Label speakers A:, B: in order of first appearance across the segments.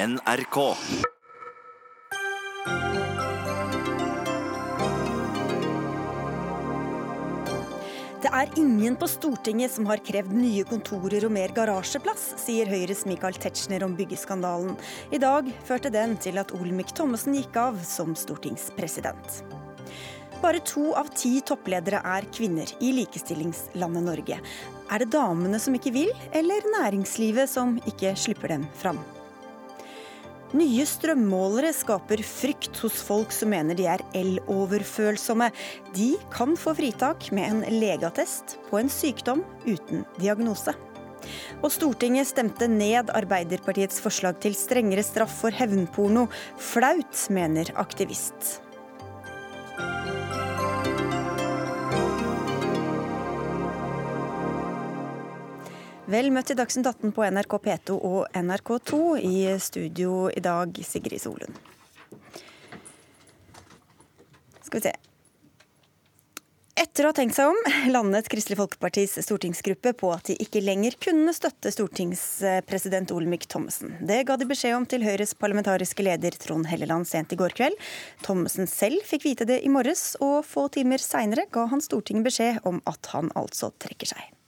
A: NRK.
B: Det er ingen på Stortinget som har krevd nye kontorer og mer garasjeplass, sier Høyres Michael Tetzschner om byggeskandalen. I dag førte den til at Olemic Thommessen gikk av som stortingspresident. Bare to av ti toppledere er kvinner i likestillingslandet Norge. Er det damene som ikke vil, eller næringslivet som ikke slipper dem fram? Nye strømmålere skaper frykt hos folk som mener de er eloverfølsomme. De kan få fritak med en legeattest på en sykdom uten diagnose. Og Stortinget stemte ned Arbeiderpartiets forslag til strengere straff for hevnporno. Flaut, mener aktivist. Vel møtt til Dagsnytt 18 på NRK P2 og NRK2. I studio i dag, Sigrid Solund. Skal vi se. Etter å ha tenkt seg om, landet Kristelig Folkepartis stortingsgruppe på at de ikke lenger kunne støtte stortingspresident Olemic Thommessen. Det ga de beskjed om til Høyres parlamentariske leder Trond Helleland sent i går kveld. Thommessen selv fikk vite det i morges, og få timer seinere ga han Stortinget beskjed om at han altså trekker seg.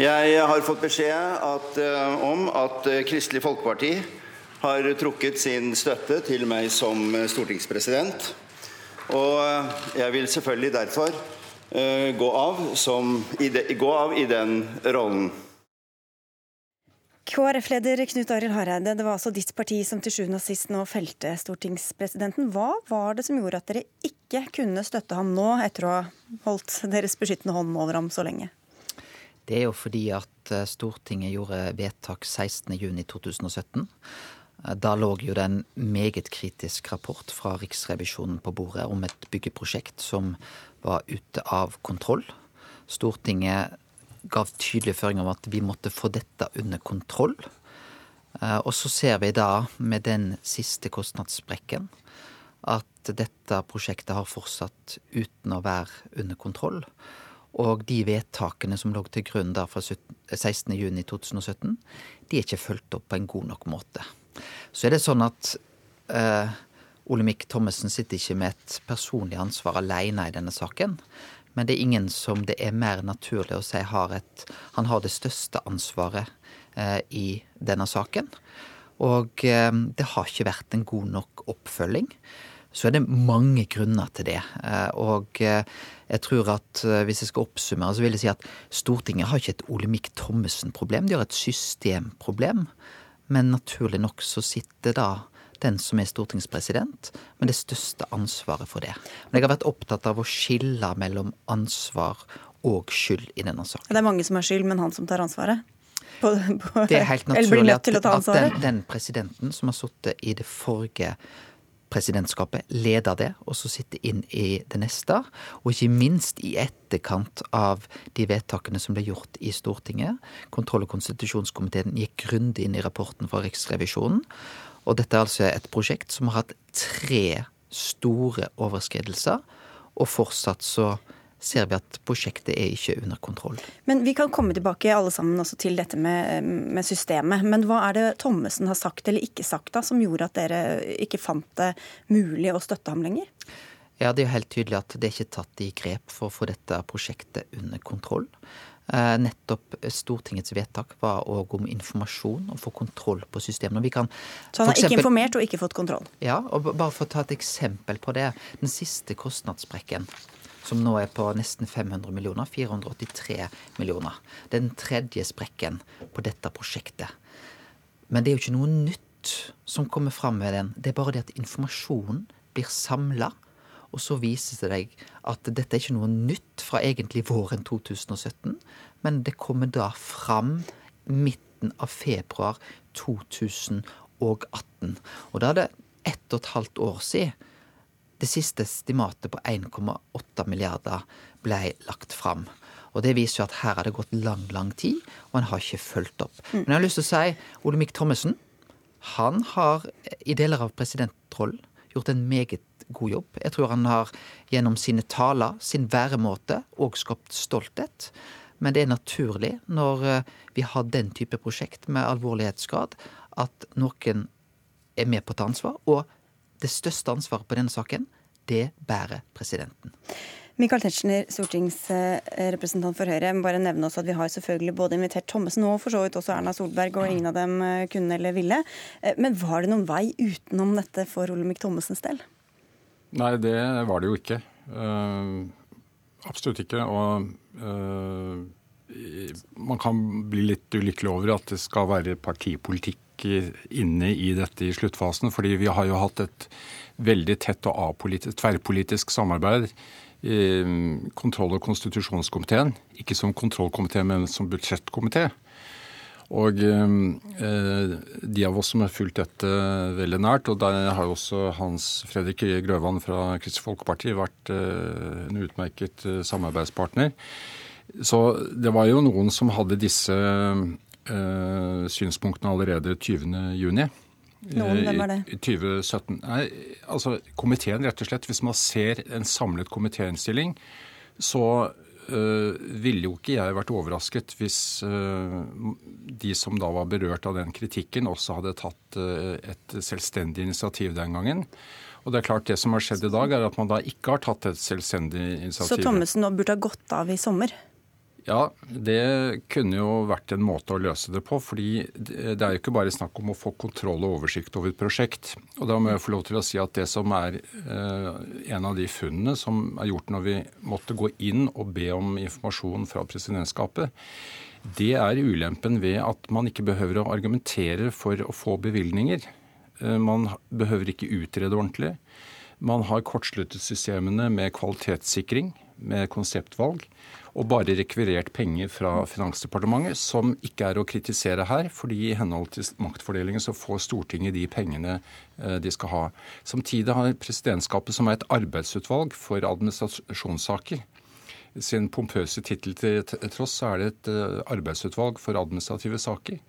C: Jeg har fått beskjed at, uh, om at uh, Kristelig Folkeparti har trukket sin støtte til meg som stortingspresident. Og jeg vil selvfølgelig derfor gå av, som, i, gå av i den rollen.
B: KrF-leder Knut Arild Hareide, det var altså ditt parti som til sjuende og sist nå felte stortingspresidenten. Hva var det som gjorde at dere ikke kunne støtte ham nå, etter å ha holdt deres beskyttende hånd over ham så lenge?
D: Det er jo fordi at Stortinget gjorde vedtak 16.6.2017. Da lå jo det en meget kritisk rapport fra Riksrevisjonen på bordet om et byggeprosjekt som var ute av kontroll. Stortinget gav tydelige føringer om at vi måtte få dette under kontroll. Og så ser vi da, med den siste kostnadssprekken, at dette prosjektet har fortsatt uten å være under kontroll. Og de vedtakene som lå til grunn da fra 16.6.2017, de er ikke fulgt opp på en god nok måte. Så er det sånn at eh, Olemic Thommessen sitter ikke med et personlig ansvar alene i denne saken. Men det er ingen som det er mer naturlig å si har et Han har det største ansvaret eh, i denne saken. Og eh, det har ikke vært en god nok oppfølging. Så er det mange grunner til det. Og jeg tror at hvis jeg skal oppsummere, så vil jeg si at Stortinget har ikke et Olemic Thommessen-problem. De har et systemproblem. Men naturlig nok så sitter da den som er stortingspresident, med det største ansvaret for det. Men jeg har vært opptatt av å skille mellom ansvar og skyld i denne saken.
B: Det er mange som har skyld, men han som tar ansvaret? På,
D: på, det er helt naturlig at, at den, den, presidenten som har sittet i det forrige presidentskapet, leder det, og så sitter inn i det neste. Og ikke minst i etterkant av de vedtakene som ble gjort i Stortinget. Kontroll- og konstitusjonskomiteen gikk grundig inn i rapporten fra Riksrevisjonen. Og dette er altså et prosjekt som har hatt tre store overskridelser, og fortsatt så ser vi at prosjektet er ikke under kontroll.
B: Men Vi kan komme tilbake alle sammen også til dette med, med systemet. Men hva er det Thommessen har sagt eller ikke sagt da, som gjorde at dere ikke fant det mulig å støtte ham lenger?
D: Ja, Det er jo helt tydelig at det er ikke tatt i grep for å få dette prosjektet under kontroll. Eh, nettopp Stortingets vedtak var òg om informasjon og få kontroll på systemet. Vi kan,
B: Så han har eksempel, ikke informert og ikke fått kontroll?
D: Ja, og bare for å ta et eksempel på det. Den siste kostnadssprekken som nå er på nesten 500 millioner, 483 millioner. Det er den tredje sprekken på dette prosjektet. Men det er jo ikke noe nytt som kommer fram med den. Det er bare det at informasjonen blir samla. Og så viser det seg at dette er ikke noe nytt fra egentlig våren 2017, men det kommer da fram midten av februar 2018. Og da er det ett og et halvt år siden det siste estimatet på 1,8 milliarder ble lagt fram. Og Det viser jo at her har det gått lang, lang tid, og en har ikke fulgt opp. Mm. Men jeg har lyst til å si Olemic Thommessen han har i deler av presidentrollen gjort en meget god jobb. Jeg tror han har gjennom sine taler, sin væremåte, òg skapt stolthet. Men det er naturlig når eh, vi har den type prosjekt med alvorlighetsgrad, at noen er med på å ta ansvar. Og det største ansvaret på denne saken, det bærer presidenten.
B: Michael Tetzschner, stortingsrepresentant for Høyre. Jeg må bare nevne også at Vi har selvfølgelig både invitert Thommessen og for så vidt også Erna Solberg, og ingen av dem eh, kunne eller ville. Eh, men var det noen vei utenom dette for Olemic Thommessens del?
A: Nei, det var det jo ikke. Uh, absolutt ikke. Og uh, man kan bli litt ulykkelig over at det skal være partipolitikk inne i dette i sluttfasen. Fordi vi har jo hatt et veldig tett og tverrpolitisk samarbeid i kontroll- og konstitusjonskomiteen. Ikke som kontrollkomité, men som budsjettkomité. Og eh, de av oss som har fulgt dette veldig nært, og der har jo også Hans Fredrik Grøvan fra Kristelig Folkeparti vært eh, en utmerket eh, samarbeidspartner. Så det var jo noen som hadde disse eh, synspunktene allerede 20.6.
B: Noen, hvem var det?
A: I 2017. Nei, altså komiteen, rett og slett. Hvis man ser en samlet komitéinnstilling, så øh, ville jo ikke jeg vært overrasket hvis øh, de som da var berørt av den kritikken, også hadde tatt øh, et selvstendig initiativ den gangen. Og det er klart det som har skjedd i dag, er at man da ikke har tatt et selvstendig initiativ.
B: Så Thommessen burde ha gått av i sommer?
A: Ja, det kunne jo vært en måte å løse det på. fordi det er jo ikke bare snakk om å få kontroll og oversikt over et prosjekt. Og da må jeg få lov til å si at det som er eh, en av de funnene som er gjort når vi måtte gå inn og be om informasjon fra presidentskapet, det er ulempen ved at man ikke behøver å argumentere for å få bevilgninger. Eh, man behøver ikke utrede ordentlig. Man har kortsluttet systemene med kvalitetssikring, med konseptvalg og bare rekvirert penger fra Finansdepartementet, som ikke er å kritisere her, fordi i henhold til maktfordelingen så får Stortinget de pengene eh, de skal ha. Samtidig har presidentskapet, som er et arbeidsutvalg for administrasjonssaker, sin pompøse tittel til tross, så er det et eh, arbeidsutvalg for administrative saker.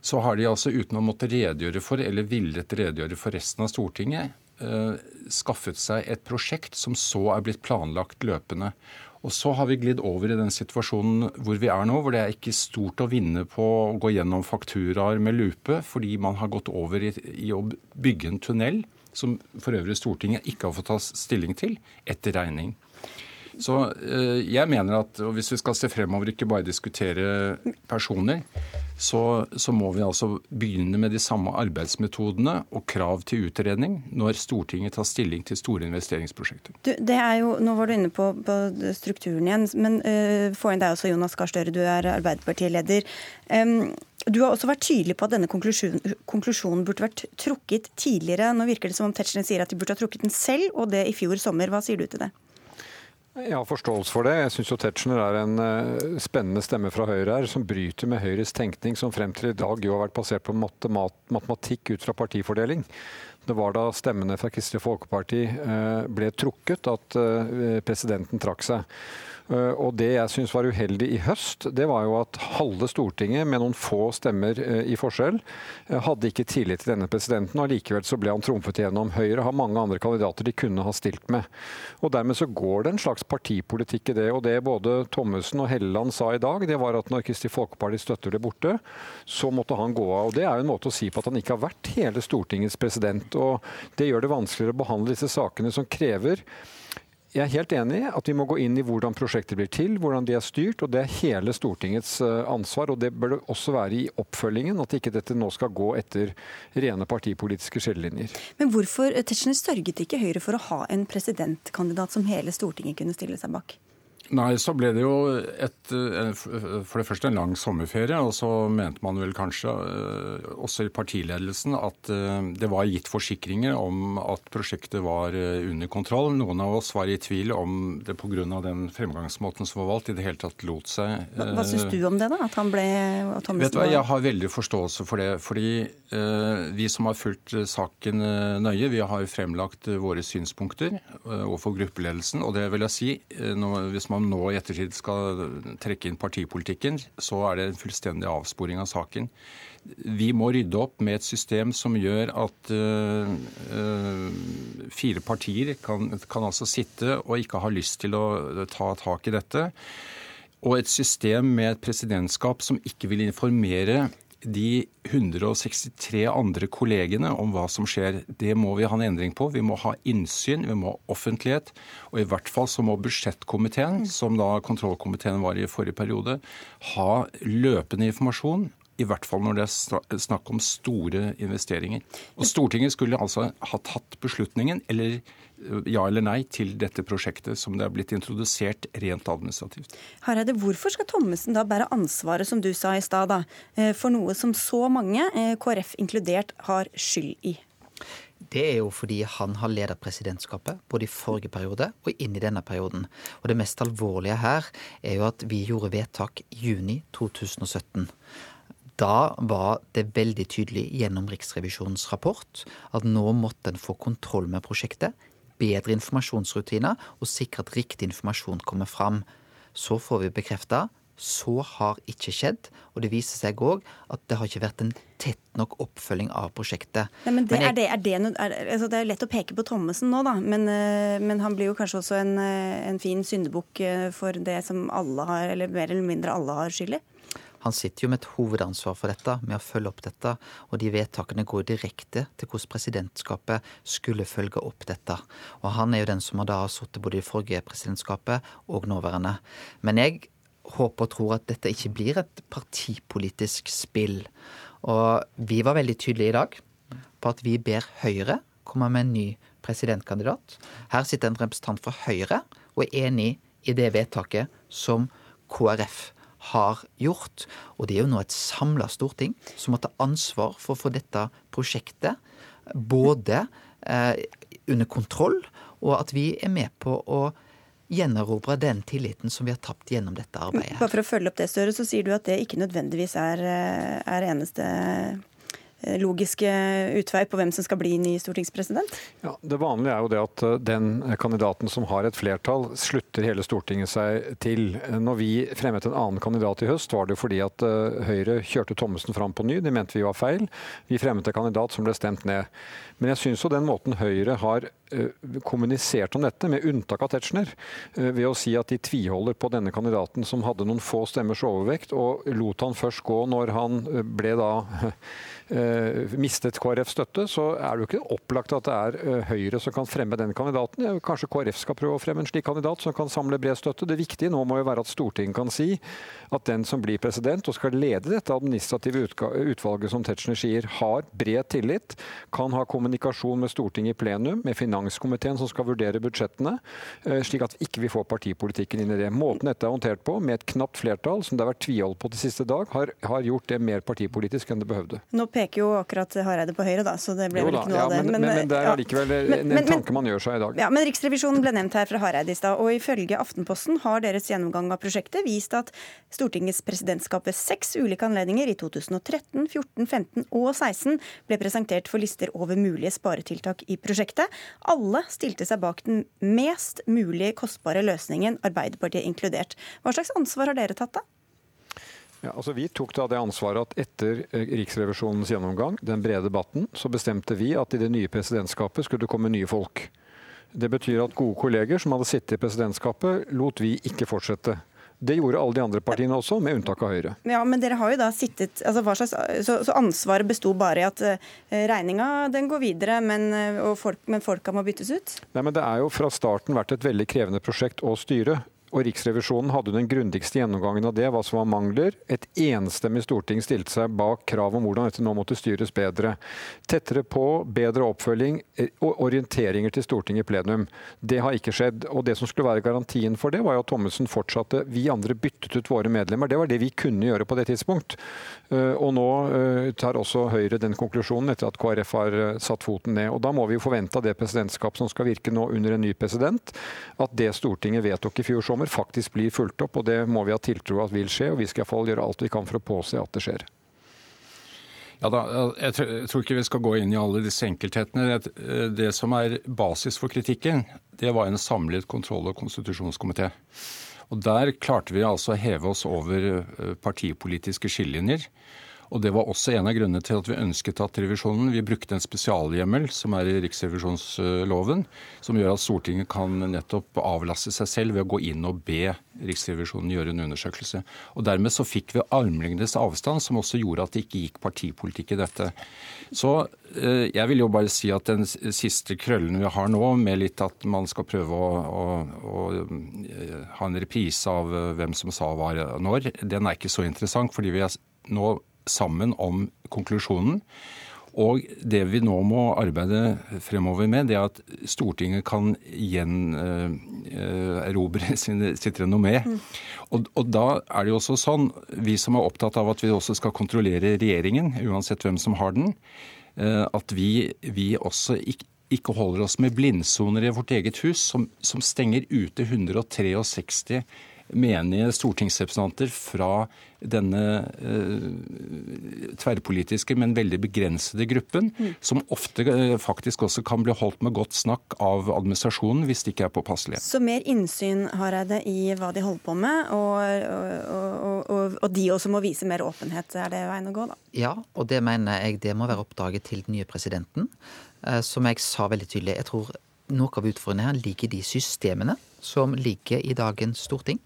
A: Så har de altså uten å måtte redegjøre for, eller villet redegjøre for resten av Stortinget, skaffet seg et prosjekt som så er blitt planlagt løpende. Og så har vi glidd over i den situasjonen hvor vi er nå, hvor det er ikke stort å vinne på å gå gjennom fakturaer med lupe, fordi man har gått over i, i å bygge en tunnel som for øvrig Stortinget ikke har fått ta stilling til, etter regning. Så eh, jeg mener at hvis vi skal se fremover, ikke bare diskutere personer, så, så, må vi altså begynne med de samme arbeidsmetodene og krav til utredning når Stortinget tar stilling til store investeringsprosjekter.
B: Du, det er jo, Nå var du inne på, på strukturen igjen, men uh, få inn deg også, Jonas Gahr Støre, du er Arbeiderpartileder. Um, du har også vært tydelig på at denne konklusjonen, konklusjonen burde vært trukket tidligere. Nå virker det som om Tetzschner sier at de burde ha trukket den selv, og det i fjor sommer. Hva sier du til det?
E: Jeg har forståelse for det. Jeg syns Tetzschner er en uh, spennende stemme fra Høyre her, som bryter med Høyres tenkning, som frem til i dag jo har vært basert på matemat matematikk ut fra partifordeling. Det var da stemmene fra Kristelig Folkeparti uh, ble trukket at uh, presidenten trakk seg. Eh, og det jeg syns var uheldig i høst, det var jo at halve Stortinget, med noen få stemmer eh, i forskjell, eh, hadde ikke tillit til denne presidenten. og Likevel så ble han trumfet gjennom. Høyre har mange andre kandidater de kunne ha stilt med. Og Dermed så går det en slags partipolitikk i det. Og det både Thommessen og Helleland sa i dag, det var at når Kristelig Folkeparti støtter det borte, så måtte han gå av. Og Det er jo en måte å si på at han ikke har vært hele Stortingets president. og Det gjør det vanskeligere å behandle disse sakene som krever jeg er helt enig i at vi må gå inn i hvordan prosjekter blir til, hvordan de er styrt. og Det er hele Stortingets eh, ansvar. og Det bør det også være i oppfølgingen. At ikke dette nå skal gå etter rene partipolitiske skillelinjer.
B: Men hvorfor eh, Tetzschner sørget ikke Høyre for å ha en presidentkandidat som hele Stortinget kunne stille seg bak?
A: Nei, så ble det jo et, eh, for det første en lang sommerferie. Og så mente man vel kanskje, eh, også i partiledelsen, at eh, det var gitt forsikringer om at prosjektet var under kontroll. Noen av oss var i tvil om det pga. den fremgangsmåten som var valgt, i det hele tatt lot seg
B: Hva, hva syns du om det, da? At han ble
A: at Vet du hva, Jeg har veldig forståelse for det. Fordi vi som har fulgt saken nøye, vi har fremlagt våre synspunkter overfor gruppeledelsen. Og det vil jeg si, når, hvis man man nå i ettertid skal trekke inn partipolitikken, så er det en fullstendig avsporing av saken. Vi må rydde opp med et system som gjør at uh, uh, fire partier kan, kan altså sitte og ikke ha lyst til å ta tak i dette. Og et system med et presidentskap som ikke vil informere de 163 andre kollegene om hva som skjer. Det må vi ha en endring på. Vi må ha innsyn, vi må ha offentlighet. Og i hvert fall så må budsjettkomiteen, som da kontrollkomiteen var i forrige periode, ha løpende informasjon i hvert fall når det er snakk om store investeringer. Og Stortinget skulle altså ha tatt beslutningen, eller ja eller nei, til dette prosjektet som det er blitt introdusert rent administrativt.
B: Hareide, hvorfor skal Thommessen da bære ansvaret, som du sa i stad, eh, for noe som så mange, eh, KrF inkludert, har skyld i?
D: Det er jo fordi han har ledet presidentskapet både i forrige periode og inn i denne perioden. Og det mest alvorlige her er jo at vi gjorde vedtak i juni 2017 da var det veldig tydelig gjennom Riksrevisjonens rapport at nå måtte en få kontroll med prosjektet, bedre informasjonsrutiner og sikre at riktig informasjon kommer fram. Så får vi bekrefta så har ikke skjedd. Og det viser seg òg at det har ikke vært en tett nok oppfølging av prosjektet.
B: Nei, men det, men jeg, er det, er det, er, altså det, er lett å peke på Thommessen nå, da. Men, eh, men han blir jo kanskje også en, eh, en fin syndebukk eh, for det som alle har, eller mer eller mindre alle har skyld i?
D: Han sitter jo med et hovedansvar for dette, med å følge opp dette. Og de vedtakene går direkte til hvordan presidentskapet skulle følge opp dette. Og han er jo den som har da sittet både i forrige presidentskapet og nåværende. Men jeg håper og tror at dette ikke blir et partipolitisk spill. Og vi var veldig tydelige i dag på at vi ber Høyre komme med en ny presidentkandidat. Her sitter en representant fra Høyre og er enig i det vedtaket som KrF har gjort. Og det er jo nå et samla storting som må ta ansvar for å få dette prosjektet både eh, under kontroll, og at vi er med på å gjenerobre den tilliten som vi har tapt gjennom dette arbeidet.
B: Bare for å følge opp det, Støre, så sier du at det ikke nødvendigvis er, eh, er eneste logiske utvei på hvem som skal bli ny stortingspresident?
E: Ja, Det vanlige er jo det at eh, den kandidaten som har et flertall, slutter hele Stortinget seg til. Når vi fremmet en annen kandidat i høst, var det fordi at eh, Høyre kjørte Thommessen fram på ny. Det mente vi var feil. Vi fremmet en kandidat som ble stemt ned. Men jeg syns jo den måten Høyre har kommunisert om dette, med unntak av Tetzschner, ved å si at de tviholder på denne kandidaten som hadde noen få stemmers overvekt, og lot han først gå når han ble da Eh, mistet KrF støtte, så er det jo ikke opplagt at det er eh, Høyre som kan fremme den kandidaten. Kanskje KrF skal prøve å fremme en slik kandidat som kan samle bred støtte. Det viktige nå må jo være at Stortinget kan si at den som blir president og skal lede dette administrative utvalget, som Tetzschner sier, har bred tillit, kan ha kommunikasjon med Stortinget i plenum, med finanskomiteen som skal vurdere budsjettene, eh, slik at vi ikke vil får partipolitikken inn i det. Måten dette er håndtert på, med et knapt flertall, som det har vært tvihold på til siste dag, har, har gjort det mer partipolitisk enn det behøvde.
B: Nå peker jo akkurat Hareide på Høyre, da, så det ble jo vel ikke noe
E: ja,
B: av det.
E: Men, men, men det er allikevel ja. en, en tanke man gjør seg i dag.
B: Ja, men Riksrevisjonen ble nevnt her fra Hareide i stad, og ifølge Aftenposten har deres gjennomgang av prosjektet vist at Stortingets presidentskap ved seks ulike anledninger i 2013, 14, 15 og 16 ble presentert for lister over mulige sparetiltak i prosjektet. Alle stilte seg bak den mest mulig kostbare løsningen, Arbeiderpartiet inkludert. Hva slags ansvar har dere tatt da?
E: Ja, altså Vi tok da det ansvaret at etter eh, Riksrevisjonens gjennomgang, den brede debatten, så bestemte vi at i det nye presidentskapet skulle det komme nye folk. Det betyr at gode kolleger som hadde sittet i presidentskapet, lot vi ikke fortsette. Det gjorde alle de andre partiene også, med unntak av Høyre.
B: Ja, Men dere har jo da sittet altså slags, så, så, ansvaret besto bare i at uh, regninga den går videre, men, uh, folk, men folka må byttes ut?
E: Nei, men Det er jo fra starten vært et veldig krevende prosjekt å styre og Riksrevisjonen hadde den grundigste gjennomgangen av det, hva som var mangler. Et enstemmig storting stilte seg bak krav om hvordan dette nå måtte styres bedre. Tettere på, bedre oppfølging eh, og orienteringer til Stortinget i plenum. Det har ikke skjedd. Og det som skulle være garantien for det, var jo at Thommessen fortsatte. Vi andre byttet ut våre medlemmer. Det var det vi kunne gjøre på det tidspunkt. Eh, og nå eh, tar også Høyre den konklusjonen etter at KrF har satt foten ned. Og da må vi jo forvente av det presidentskap som skal virke nå under en ny president, at det Stortinget vedtok i fjor sommer kommer, faktisk blir fulgt opp. og Det må vi ha tiltro at vil skje, og vi skal iallfall gjøre alt vi kan for å påse at det skjer.
A: Ja da, Jeg tror ikke vi skal gå inn i alle disse enkelthetene. Det som er basis for kritikken, det var en samlet kontroll- og konstitusjonskomité. Og Der klarte vi altså å heve oss over eh, partipolitiske skillelinjer Og Det var også en av grunnene til at vi ønsket at revisjonen Vi brukte en spesialhjemmel som er i riksrevisjonsloven, som gjør at Stortinget kan nettopp avlaste seg selv ved å gå inn og be Riksrevisjonen gjøre en undersøkelse. Og Dermed så fikk vi armlengdes avstand, som også gjorde at det ikke gikk partipolitikk i dette. Så eh, jeg vil jo bare si at den siste krøllen vi har nå, med litt at man skal prøve å, å, å eh, ha en reprise av eh, hvem som sa hva når, den er ikke så interessant. fordi vi er nå sammen om konklusjonen. Og det vi nå må arbeide fremover med, det er at Stortinget kan gjenerobre uh, sitt renommé. Mm. Og, og, da er det jo også sånn, vi som er opptatt av at vi også skal kontrollere regjeringen, uansett hvem som har den, uh, at vi, vi også ikke, ikke holder oss med blindsoner i vårt eget hus som, som stenger ute 163 menige stortingsrepresentanter fra denne eh, tverrpolitiske, men veldig begrensede gruppen, mm. som ofte eh, faktisk også kan bli holdt med godt snakk av administrasjonen hvis de ikke er påpasselige.
B: Så mer innsyn Hareide, i hva de holder på med, og, og, og, og, de også må vise mer åpenhet. Er det veien å gå, da?
D: Ja, og det mener jeg det må være oppdraget til den nye presidenten. Eh, som jeg sa veldig tydelig, jeg tror noe av utfordringen her ligger i de systemene som ligger i dagens storting.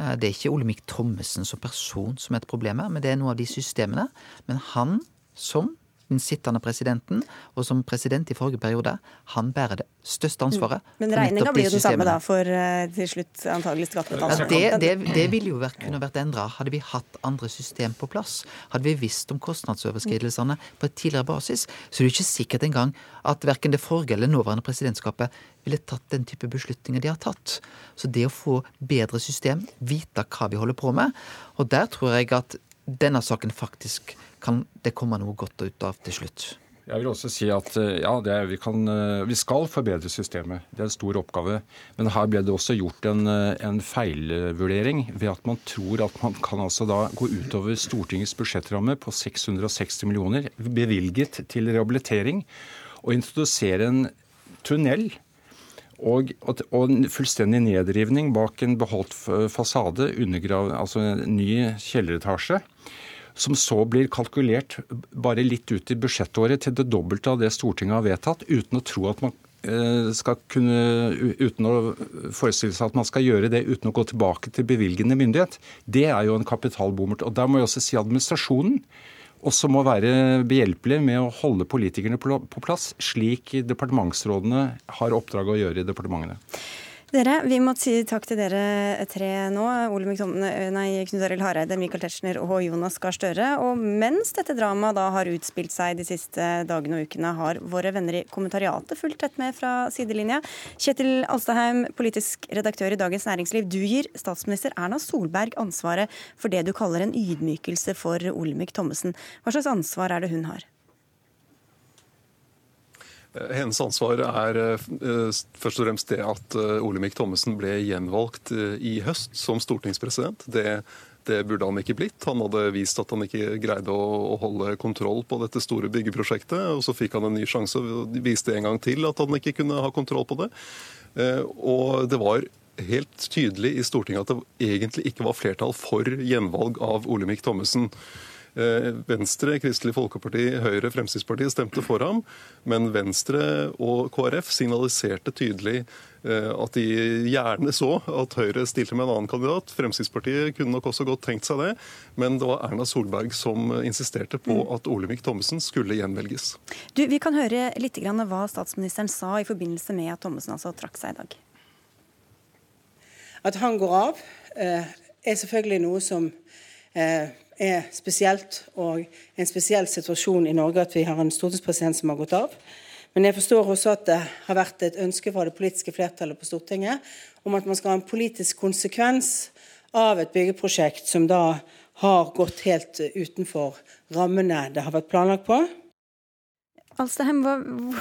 D: Eh, det er ikke Olemic Thommessen som person som er et problem her, men det er noe av de systemene. Men han som den sittende presidenten, og som president i forrige periode, han bærer det største ansvaret.
B: Mm. Men regninga blir jo den samme da for uh, til slutt antagelig skattebetalerne?
D: Ja, det, det, det ville jo vært, kunne vært endra hadde vi hatt andre system på plass. Hadde vi visst om kostnadsoverskridelsene på et tidligere basis, så er det ikke sikkert engang at verken det forrige eller nåværende presidentskapet ville tatt den type beslutninger de har tatt. Så det å få bedre system, vite hva vi holder på med, og der tror jeg at denne saken faktisk kan det komme noe godt ut av til slutt.
A: Jeg vil også si at eh, ja, er, vi, kan, eh, vi, skal forbedre systemet. Det er en stor oppgave. Men her ble det også gjort en, eh, en feilvurdering ved at man tror at man kan altså da gå utover Stortingets budsjettramme på 660 millioner bevilget til rehabilitering og introdusere en tunnel og, og, en fullstendig nedrivning bak en beholdt fasade, altså en ny kjelleretasje som så blir kalkulert bare litt ut i budsjettåret til det dobbelte av det Stortinget har vedtatt, uten å tro at man eh, skal kunne, uten å forestille seg at man skal gjøre det uten å gå tilbake til bevilgende myndighet, det er jo en kapitalbommert. Og Der må jeg også si administrasjonen også må være behjelpelig med å holde politikerne på plass, slik departementsrådene har oppdrag å gjøre i departementene.
B: Dere, Vi må si takk til dere tre nå. Ole nei, Knut Arild Hareide, Michael Tetzschner og Jonas Gahr Støre. Og mens dette dramaet da har utspilt seg de siste dagene og ukene, har våre venner i kommentariatet fulgt tett med fra sidelinja. Kjetil Alstaheim, politisk redaktør i Dagens Næringsliv. Du gir statsminister Erna Solberg ansvaret for det du kaller en ydmykelse for Olemic Thommessen. Hva slags ansvar er det hun har?
F: Eh, hennes ansvar er eh, først og fremst det at eh, Olemic Thommessen ble gjenvalgt i høst som stortingspresident. Det, det, burde han ikke blitt. Han hadde vist at han ikke greide å, holde kontroll på dette store byggeprosjektet. og Så fikk han en ny sjanse og viste en gang til at han ikke kunne ha kontroll på det. Og det var helt tydelig i Stortinget at det egentlig ikke var flertall for gjenvalg av Olemic Thommessen. Eh, Venstre, Kristelig Folkeparti, Høyre, Fremskrittspartiet stemte for ham, men Venstre og KrF signaliserte tydelig eh, at de gjerne så at Høyre stilte med en annen kandidat. Fremskrittspartiet kunne nok også godt tenkt seg det, men det var Erna Solberg som insisterte på mm. at Olemic Thommessen skulle gjenvelges.
B: Du, vi kan høre litt grann hva statsministeren sa i forbindelse med at Thommessen altså trakk seg i dag.
G: At han går av, eh, er selvfølgelig noe som er spesielt og en spesiell situasjon i Norge at vi har en stortingspresident som har gått av. Men jeg forstår også at det har vært et ønske fra det politiske flertallet på Stortinget om at man skal ha en politisk konsekvens av et byggeprosjekt som da har gått helt utenfor rammene det har vært planlagt på.
B: Alstaheim,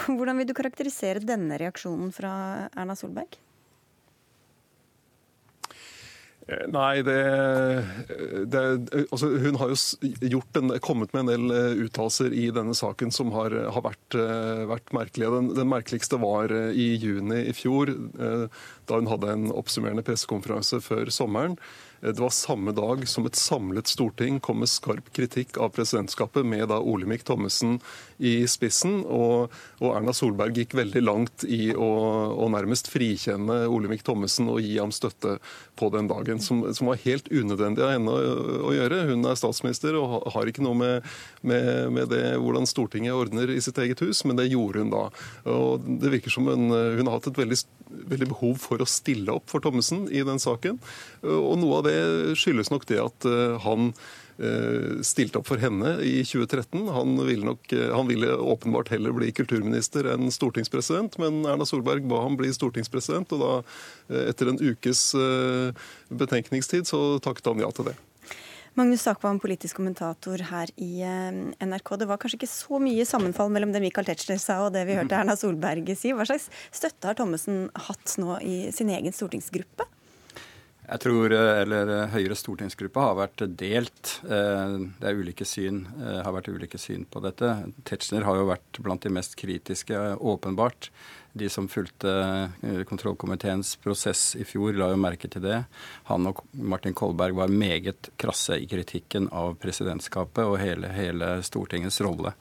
B: hvordan vil du karakterisere denne reaksjonen fra Erna Solberg?
F: Eh, nei, det, det altså Hun har jo en, kommet med en del eh, uttalelser i denne saken som har, har vært, eh, vært, merkelige. Den, den, merkeligste var i juni i fjor, da hun hadde en oppsummerende pressekonferanse før sommeren. Det var samme dag som et samlet storting kom med skarp kritikk av presidentskapet, med da Olemic Thommessen i spissen. Og, og, Erna Solberg gikk veldig langt i å, å nærmest frikjenne Olemic Thommessen og gi ham støtte på den dagen, som, som var helt unødvendig av henne å, å, gjøre. Hun er statsminister og har ikke noe med, med, med, det hvordan Stortinget ordner i sitt eget hus, men det gjorde hun da. Og det virker som hun, hun har hatt et veldig, veldig behov for å stille opp for Thommessen i den saken. Og noe av det skyldes nok det at eh, han eh, stilte opp for henne i 2013. Han ville, nok, eh, han ville, åpenbart heller bli kulturminister enn stortingspresident, men Erna Solberg ba ham bli stortingspresident, og da, etter en ukes betenkningstid, så takket han ja til det.
B: Magnus Sakvam, politisk kommentator her i NRK. Det var kanskje ikke så mye sammenfall mellom det Michael Tetzschner sa og det vi hørte Erna Solberg si. Hva slags støtte har Thommessen hatt nå i sin egen stortingsgruppe?
H: Jeg tror eh, eller eh, Høyres stortingsgruppe har vært delt. Eh, det er ulike syn, har vært ulike syn på dette. Tetzschner har jo vært blant de mest kritiske, åpenbart. De som fulgte kontrollkomiteens prosess i fjor, la jo merke til det. Han og Martin Kolberg var meget krasse i kritikken av presidentskapet og hele, hele Stortingets rolle.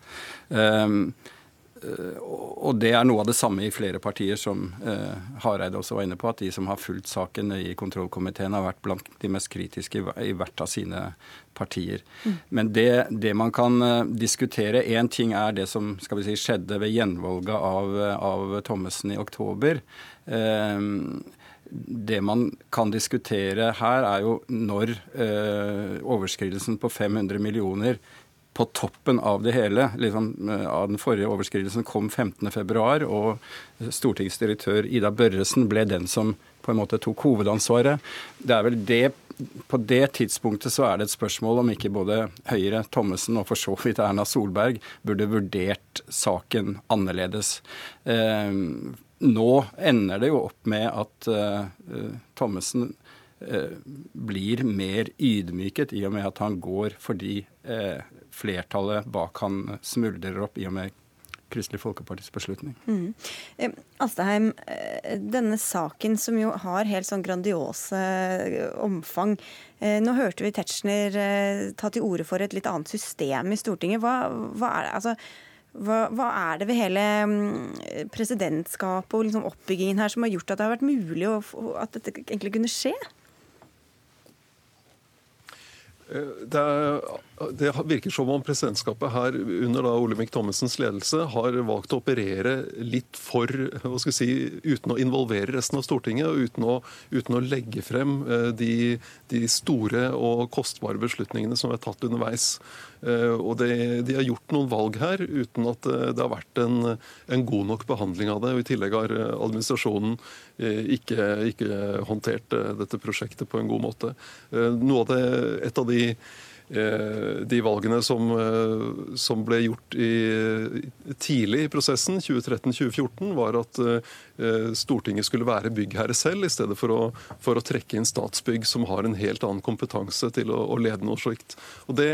H: Um, Eh, og det er noe av det samme i flere partier, som eh, Hareide også var inne på. At de som har fulgt saken i kontrollkomiteen, har vært blant de mest kritiske i, hvert av sine partier. Mm. Men det, det, man kan uh, diskutere Én ting er det som skal vi si, skjedde ved gjenvalget av, av Thommessen i oktober. Det man kan diskutere her, er jo når overskridelsen på 500 millioner på toppen av det hele, liksom, av den forrige overskridelsen, kom 15.2, og stortingsdirektør Ida Børresen ble den som på en måte tok hovedansvaret. Det er vel det på det tidspunktet så er det et spørsmål om ikke både Høyre, Thommessen og for så vidt Erna Solberg burde vurdert saken annerledes. Eh, nå ender det jo opp med at eh, Thommessen eh, blir mer ydmyket i og med at han går for de eh, flertallet bak han smuldrer opp i og med Kristelig Folkepartis beslutning. Mm.
B: Eh, Alstaheim, eh, denne saken som jo har helt sånn grandiose eh, omfang. Nå hørte vi Tetzschner ta til orde for et litt annet system i Stortinget. Hva, hva, er, det, altså, hva, hva er, det ved hele mm, presidentskapet og liksom oppbyggingen her som har gjort at det har vært mulig å, at dette egentlig kunne skje?
F: Det, det, virker som om presidentskapet her under da Olemic Thommessens ledelse har valgt å operere litt for hva skal si, Uten å involvere resten av Stortinget og uten å, uten å legge frem eh, de, de, store og kostbare beslutningene som er tatt underveis. Eh, og det, De har gjort noen valg her uten at eh, det har vært en, en god nok behandling av det. og I tillegg har administrasjonen ikke, ikke håndtert dette prosjektet på en god måte. Noe av det, et av de Eh, de valgene som, eh, som, ble gjort i, tidlig i prosessen, 2013-2014, var at eh, Stortinget skulle være byggherre selv, i stedet for å, for å, trekke inn Statsbygg, som har en helt annen kompetanse til å, å lede noe slikt. Og det,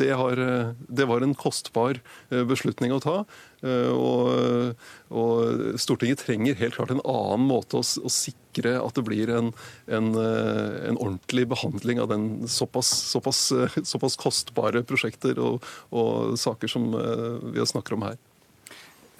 F: det, har, det var en kostbar beslutning å ta. Og, og, Stortinget trenger helt klart en annen måte å, å sikre at det blir en, en, en, ordentlig behandling av den såpass, såpass, såpass kostbare prosjekter og, og, saker som eh, vi snakker om her.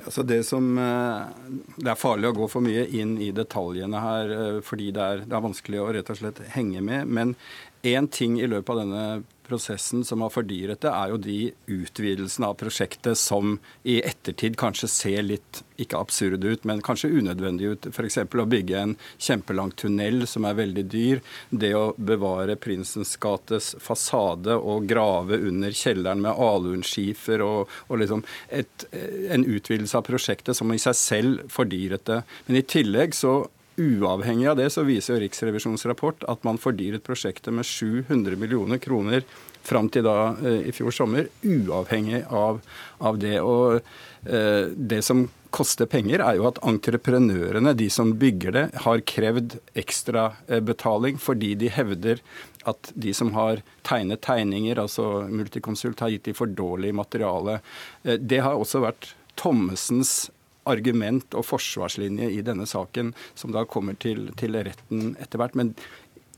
H: Altså det, som, eh, det er farlig å gå for mye inn i detaljene her, eh, fordi det er, det er vanskelig å rett og slett henge med. Men én ting i løpet av denne prosessen som har fordyret det, er jo de utvidelsene av prosjektet som i ettertid kanskje ser litt ikke absurde ut, men kanskje unødvendige ut. F.eks. å bygge en kjempelang tunnel som er veldig dyr. Det å bevare Prinsens gates fasade og grave under kjelleren med alunskifer og, og liksom et, en utvidelse av prosjektet som i seg selv fordyret det. Men i tillegg så Uavhengig av det så viser jo Riksrevisjonens rapport at man fordyret prosjektet med 700 millioner kroner fram til da eh, i fjor sommer, uavhengig av, av det. Og eh, det som koster penger, er jo at entreprenørene, de som bygger det, har krevd ekstrabetaling eh, fordi de hevder at de som har tegnet tegninger, altså Multiconsult, har gitt de for dårlig materiale. Eh, det har også vært Thommessens argument og forsvarslinje i denne saken, som da kommer til, til retten etter hvert. Men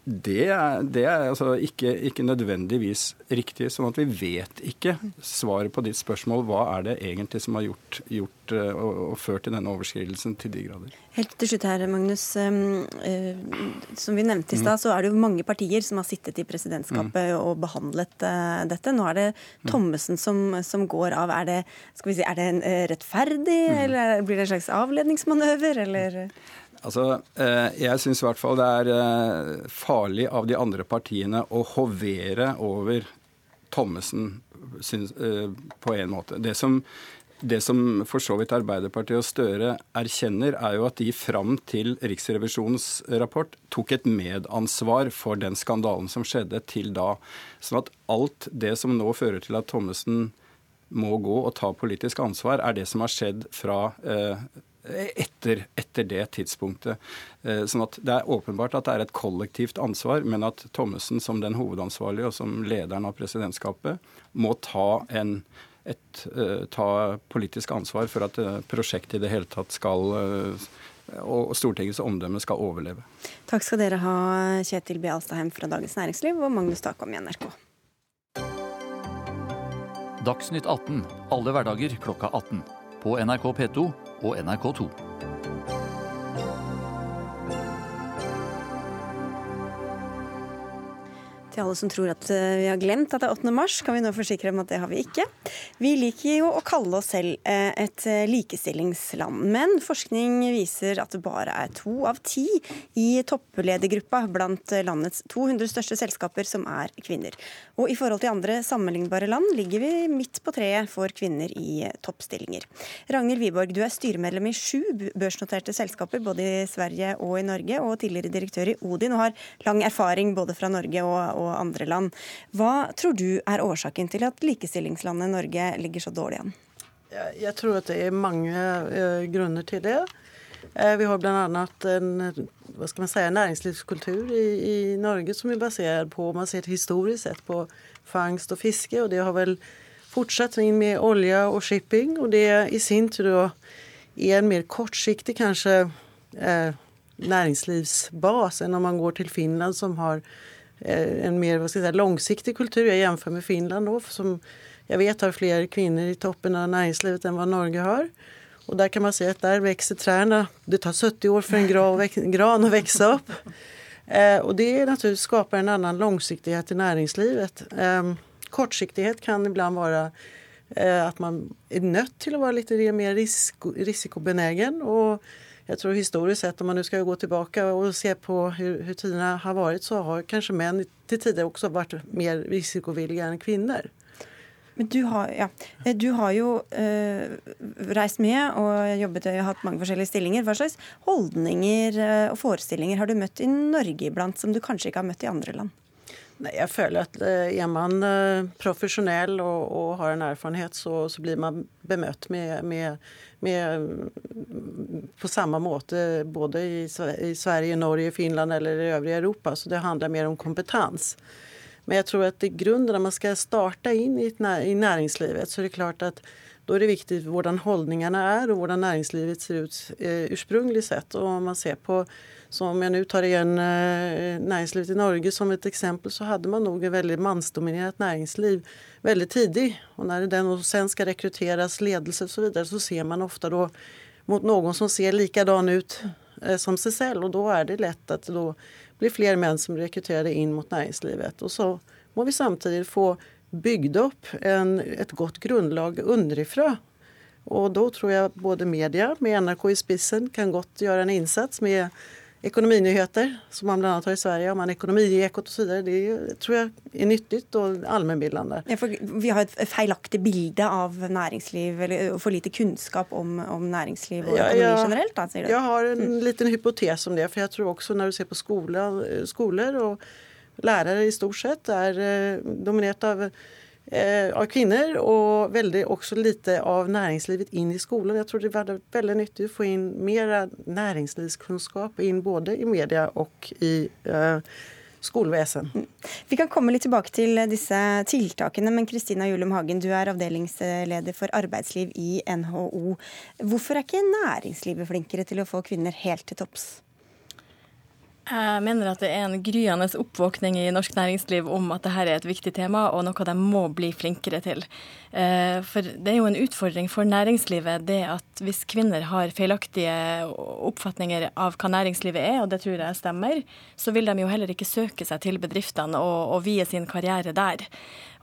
H: Det er, det er altså ikke, ikke, nødvendigvis riktig. sånn at vi vet ikke svaret på ditt spørsmål. Hva er det egentlig som har gjort, gjort eh, og, og, ført til denne overskridelsen til de grader?
B: Helt til slutt her, Magnus. Uh, som vi nevnte i stad, så er det jo mange partier som har sittet i presidentskapet mm. og behandlet uh, dette. Nå er det mm. Thommessen som, som, går av. Er det, skal vi si, er det en, rettferdig, mm. eller blir det en slags avledningsmanøver, eller?
H: Altså, eh, Jeg syns i hvert fall det er eh, farlig av de andre partiene å hovere over Thommessen eh, på en måte. Det som, det som for så vidt Arbeiderpartiet og Støre erkjenner, er jo at de fram til Riksrevisjonens rapport tok et medansvar for den skandalen som skjedde til da. Sånn at alt det som nå fører til at Thommessen må gå og ta politisk ansvar, er det som har skjedd fra eh, etter, etter, det tidspunktet. Eh, sånn at Det er åpenbart at det er et kollektivt ansvar, men at Thommessen som den hovedansvarlige og som lederen av presidentskapet må ta, en, et, eh, ta politisk ansvar for at eh, prosjektet i det hele tatt skal og Stortingets omdømme skal overleve.
B: Takk skal dere ha, Kjetil B. Alstaheim fra Dagens Næringsliv og Magnus Takom i NRK.
I: Dagsnytt 18 alle hverdager klokka 18. På NRK P2 og NRK2.
B: Til alle som tror at eh, vi har glemt at det er 8. mars, kan vi nå forsikre om at det har vi ikke. Vi liker jo å kalle oss selv eh, et eh, likestillingsland, men forskning viser at det bare er to av ti i toppledergruppa blant landets 200 største selskaper som er kvinner. Og i forhold til andre sammenlignbare land ligger vi midt på treet for kvinner i toppstillinger. Ragnhild Wiborg, du er styremedlem i sju børsnoterte selskaper både i Sverige og i Norge, og tidligere direktør i Odin, og har lang erfaring både fra Norge og og andre land. Hva tror du er årsaken til at likestillingslandet Norge ligger så dårlig an?
J: Jeg tror at det er mange uh, grunner til det. Uh, vi har bl.a. en hva skal man si, næringslivskultur i, i, Norge som er basert på man ser historisk sett på fangst og fiske. og Det har vel fortsatt inn med olje og shipping. og Det i sin tur er en mer kortsiktig kanskje eh, næringslivsbas enn når man går til Finland, som har Eh, en mer hva skal jeg si, långsiktig kultur. Jeg sammenligner med Finland då, som jeg vet har flere kvinner i toppen av næringslivet enn hva Norge har. Og der kan man si at der vokser trærne. Det tar 70 år for en gran å vokse opp. Eh, og det naturligvis skaper en annen langsiktighet i næringslivet. Eh, kortsiktighet kan ibland være eh, at man er nødt til å være litt mer risk, risikobenägen. Og jeg tror historisk sett, om man nu ska gå tilbake og se på hur tiderna har vært, så har kanskje menn til tider også vært mer risikovillige enn kvinner.
B: Men du har, ja, du har jo øh, reist mye og jobbet og hatt mange forskjellige stillinger. Hva slags holdninger øh, og forestillinger har du møtt i Norge iblant som du kanskje ikke har møtt i andre land?
J: Nei, jeg føler at øh, er man profesjonell og, og, har en erfarenhet, så, så blir man bemøtt med, med med, på samme måte både i, i Sverige, Norge, Finland eller i øvrige Europa. Så det handler mer om kompetens. Men jeg tror at i grunnen, når man skal starte inn i, i næringslivet, så er det klart at da er det viktig hvordan holdningene er, og hvordan næringslivet ser ut eh, ursprungelig sett. Og om man ser på, så om jeg nå tar igjen eh, næringslivet i Norge som et eksempel, så hadde man nok et veldig mannsdominert næringsliv veldig tidlig. Og når den sen skal rekrutteres ledelse osv., så, videre, så ser man ofte da mot noen som ser likadan ut eh, som seg selv. Og da er det lett at det blir flere menn som rekrutterer inn mot næringslivet. Og så må vi samtidig få bygd opp en, et godt grunnlag underifra. Og da tror jeg både media, med NRK i spissen, kan godt gjøre en innsats med ekonominyheter, som man bl.a. har i Sverige. Om man Ekonomiekot osv. Det tror jeg er nyttig og allmennbildende.
B: Ja, vi har et feilaktig bilde av næringsliv, eller for lite kunnskap om, om næringsliv og økonomi ja, generelt? Da,
J: sier du? Jeg har en mm. liten hypotese om det. For jeg tror også når du ser på skoler, skoler og lærere i stort sett er eh, dominert av Eh, av kvinner, og veldig også lite av næringslivet inn i skolen. Jeg tror det er veldig nyttig å få inn mer næringslivskunnskap inn både i media og i eh, skolevesen. Mm.
B: Vi kan komme litt tilbake til disse tiltakene, men Kristina Julum Hagen, du er avdelingsleder for arbeidsliv i NHO. Hvorfor er ikke næringslivet flinkere til å få kvinner helt til topps?
K: Jeg mener at det er en gryende oppvåkning i norsk næringsliv om at dette er et viktig tema, og noe de må bli flinkere til. Eh, for det er jo en utfordring for næringslivet det at hvis kvinner har feilaktige oppfatninger av hva næringslivet er, og det tror jeg stemmer, så vil de jo heller ikke søke seg til bedriftene og, og vie sin karriere der.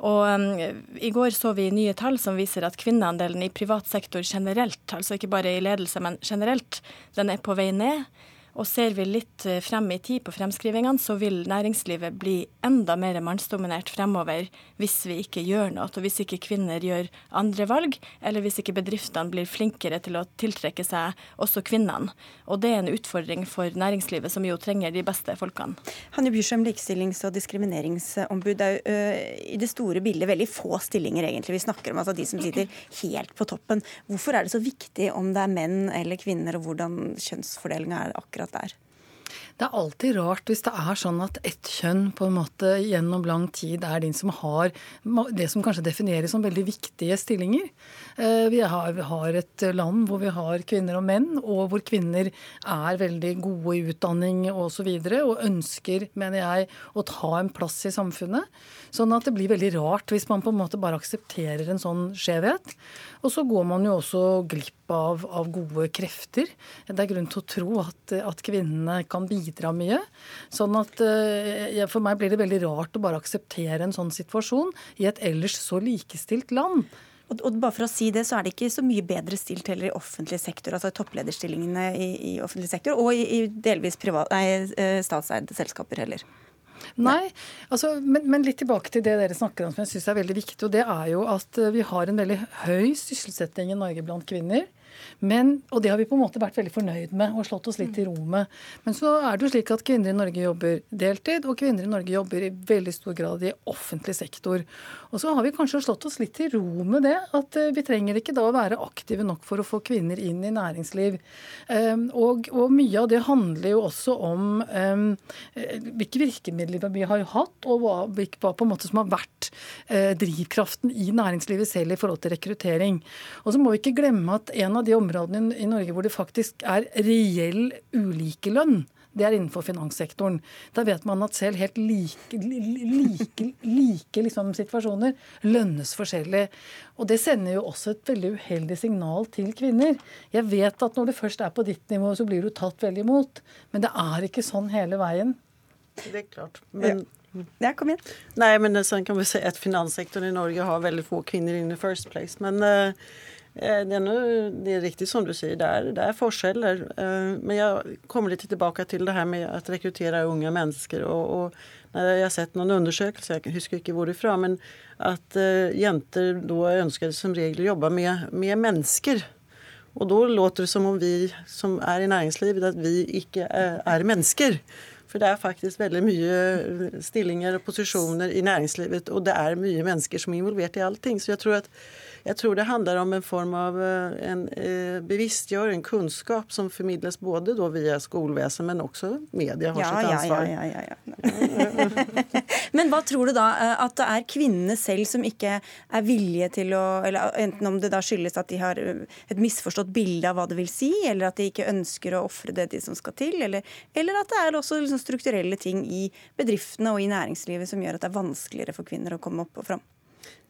K: Og um, I går så vi nye tall som viser at kvinneandelen i privat sektor generelt, altså ikke bare i ledelse, men generelt, den er på vei ned. Og ser vi litt eh, frem i tid på fremskrivingene, så vil næringslivet bli enda mer mannsdominert fremover hvis vi ikke gjør noe, og hvis ikke kvinner gjør andre valg, eller hvis ikke bedriftene blir flinkere til å tiltrekke seg også kvinnene. Og det er en utfordring for næringslivet, som jo trenger de beste folkene.
B: Hanne Bjørsheim, likestillings- og diskrimineringsombud. Det er jo uh, i det store bildet veldig få stillinger, egentlig. Vi snakker om altså, de som sitter helt på toppen. Hvorfor er det så viktig om det er menn eller kvinner, og hvordan kjønnsfordelinga er akkurat akkurat der.
L: Det er alltid rart hvis det er sånn at ett kjønn på en måte gjennom lang tid er den som har det som kanskje defineres som veldig viktige stillinger. Eh, vi har, et land hvor vi har kvinner og menn, og hvor kvinner er veldig gode i utdanning osv. Og, så videre, og ønsker, mener jeg, å ta en plass i samfunnet. Sånn at det blir veldig rart hvis man på en måte bare aksepterer en sånn skjevhet. Og så går man jo også glipp av, av gode krefter. Det er grunn til å tro at, at kvinnene kan bidra mye. Sånn at uh, For meg blir det veldig rart å bare akseptere en sånn situasjon i et ellers så likestilt land.
B: Og, bare for å si det, så er det ikke så mye bedre stilt heller i offentlig sektor, altså topplederstillingene i, i offentlig sektor, og i, i delvis privat, nei, eh, statseide selskaper heller.
L: Nei, altså, men, men, litt tilbake til det dere snakker om som jeg syns er veldig viktig. og Det er jo at eh, vi har en veldig høy sysselsetting i Norge blant kvinner. Men, og det har vi på en måte vært veldig fornøyd med og slått oss litt i ro med. Men så er det jo slik at kvinner i Norge jobber deltid, og kvinner i Norge jobber i veldig stor grad i offentlig sektor. Og så har vi kanskje slått oss litt i ro med det, at eh, vi trenger ikke da å være aktive nok for å få kvinner inn i næringsliv. Um, og, og, mye av det handler jo også om um, hvilke virkemidler vi har hatt, og hva, hva på en måte som har vært uh, drivkraften i næringslivet selv i forhold til rekruttering. Og så må vi ikke glemme at en av de områdene i Norge hvor det faktisk er reell ulikelønn, det er innenfor finanssektoren. Da vet man at selv helt like, like, like liksom situasjoner lønnes forskjellig. Og det sender jo også et veldig uheldig signal til kvinner. Jeg vet at når det først er på ditt nivå, så blir du tatt veldig imot. Men det er ikke sånn hele veien.
J: Det er klart. Men
B: ja, kom igjen.
J: Nei, men sånn kan vi si at finanssektoren i Norge har veldig få kvinner in the first place. Men uh, det er, noe, det er, riktig som du sier, det er, det er forskjeller. Eh, men jeg kommer litt tilbake til det her med å rekruttere unge mennesker. Og, og jeg har sett noen undersøkelser, jeg husker ikke hvor det fra, men at uh, jenter da ønsker som regel å jobbe med, med, mennesker. Og da låter det som om vi som er i næringslivet, at vi ikke er mennesker. For det er faktisk veldig mye stillinger og posisjoner i næringslivet, og det er mye mennesker som er involvert i allting. Så jeg tror at jeg tror det handler om en form av eh, en eh, bevisstgjøring, kunnskap, som formidles både via skolevesen, men også media har ja, sitt ansvar. Ja, ja,
B: ja, men hva tror du da? Eh, at det er kvinnene selv som ikke er villige til å eller Enten om det da skyldes at de har et misforstått bilde av hva det vil si, eller at de ikke ønsker å ofre det de som skal til, eller, eller at det er også liksom strukturelle ting i bedriftene og i næringslivet som gjør at det er vanskeligere for kvinner å komme opp og fram?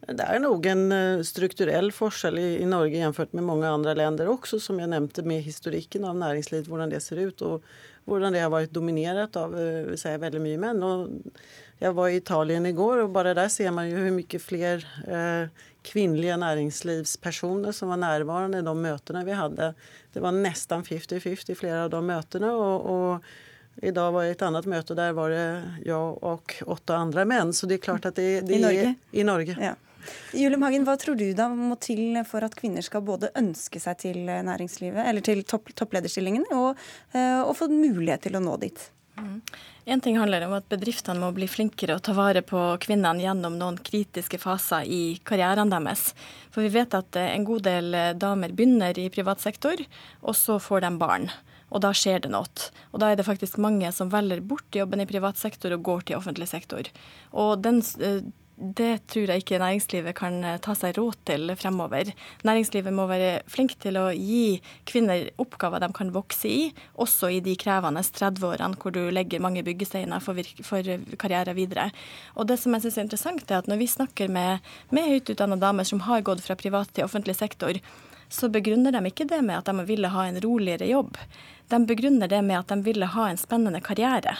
J: Det er nok en eh, strukturell forskjell i, i Norge jämfört med mange andre länder også, som jeg nevnte, med historikken av næringsliv, hvordan det ser ut, og hvordan det har vært dominert av eh, si, veldig mye menn. Og jeg var i Italien i går, og bare der ser man jo hvor mye flere eh, kvinnelige næringslivspersoner som var nærværende i de møtene vi hadde. Det var nesten 50-50 i flere av de møtene. og, og i dag var jeg i et annet møte, der var det jeg og åtte andre menn. Så det er klart at det, det
B: I Norge?
J: Er, I Norge. Ja.
B: Julie Magen, hva tror du da må til for at kvinner skal både ønske seg til næringslivet, eller til topp, topplederstillingen, og, eh, og, få mulighet til å nå dit?
K: Mm. En ting handler om at bedriftene må bli flinkere å ta vare på kvinnene gjennom noen kritiske faser i karrieren deres. For vi vet at en god del damer begynner i privat sektor, og så får de barn og da skjer det noe. Og da er det faktisk mange som velger bort jobben i privat sektor og går til offentlig sektor. Og den, eh, det tror jeg ikke næringslivet kan eh, ta seg råd til fremover. Næringslivet må være flink til å gi kvinner oppgaver de kan vokse i, også i de krevende 30-årene hvor du legger mange byggesteiner for, for karriere videre. Og det som jeg synes er interessant, er at når vi snakker med, med høyt utdanna damer som har gått fra privat til offentlig sektor, så begrunner de ikke det med at de ville ha en roligere jobb. De begrunner det med at de ville ha en spennende karriere.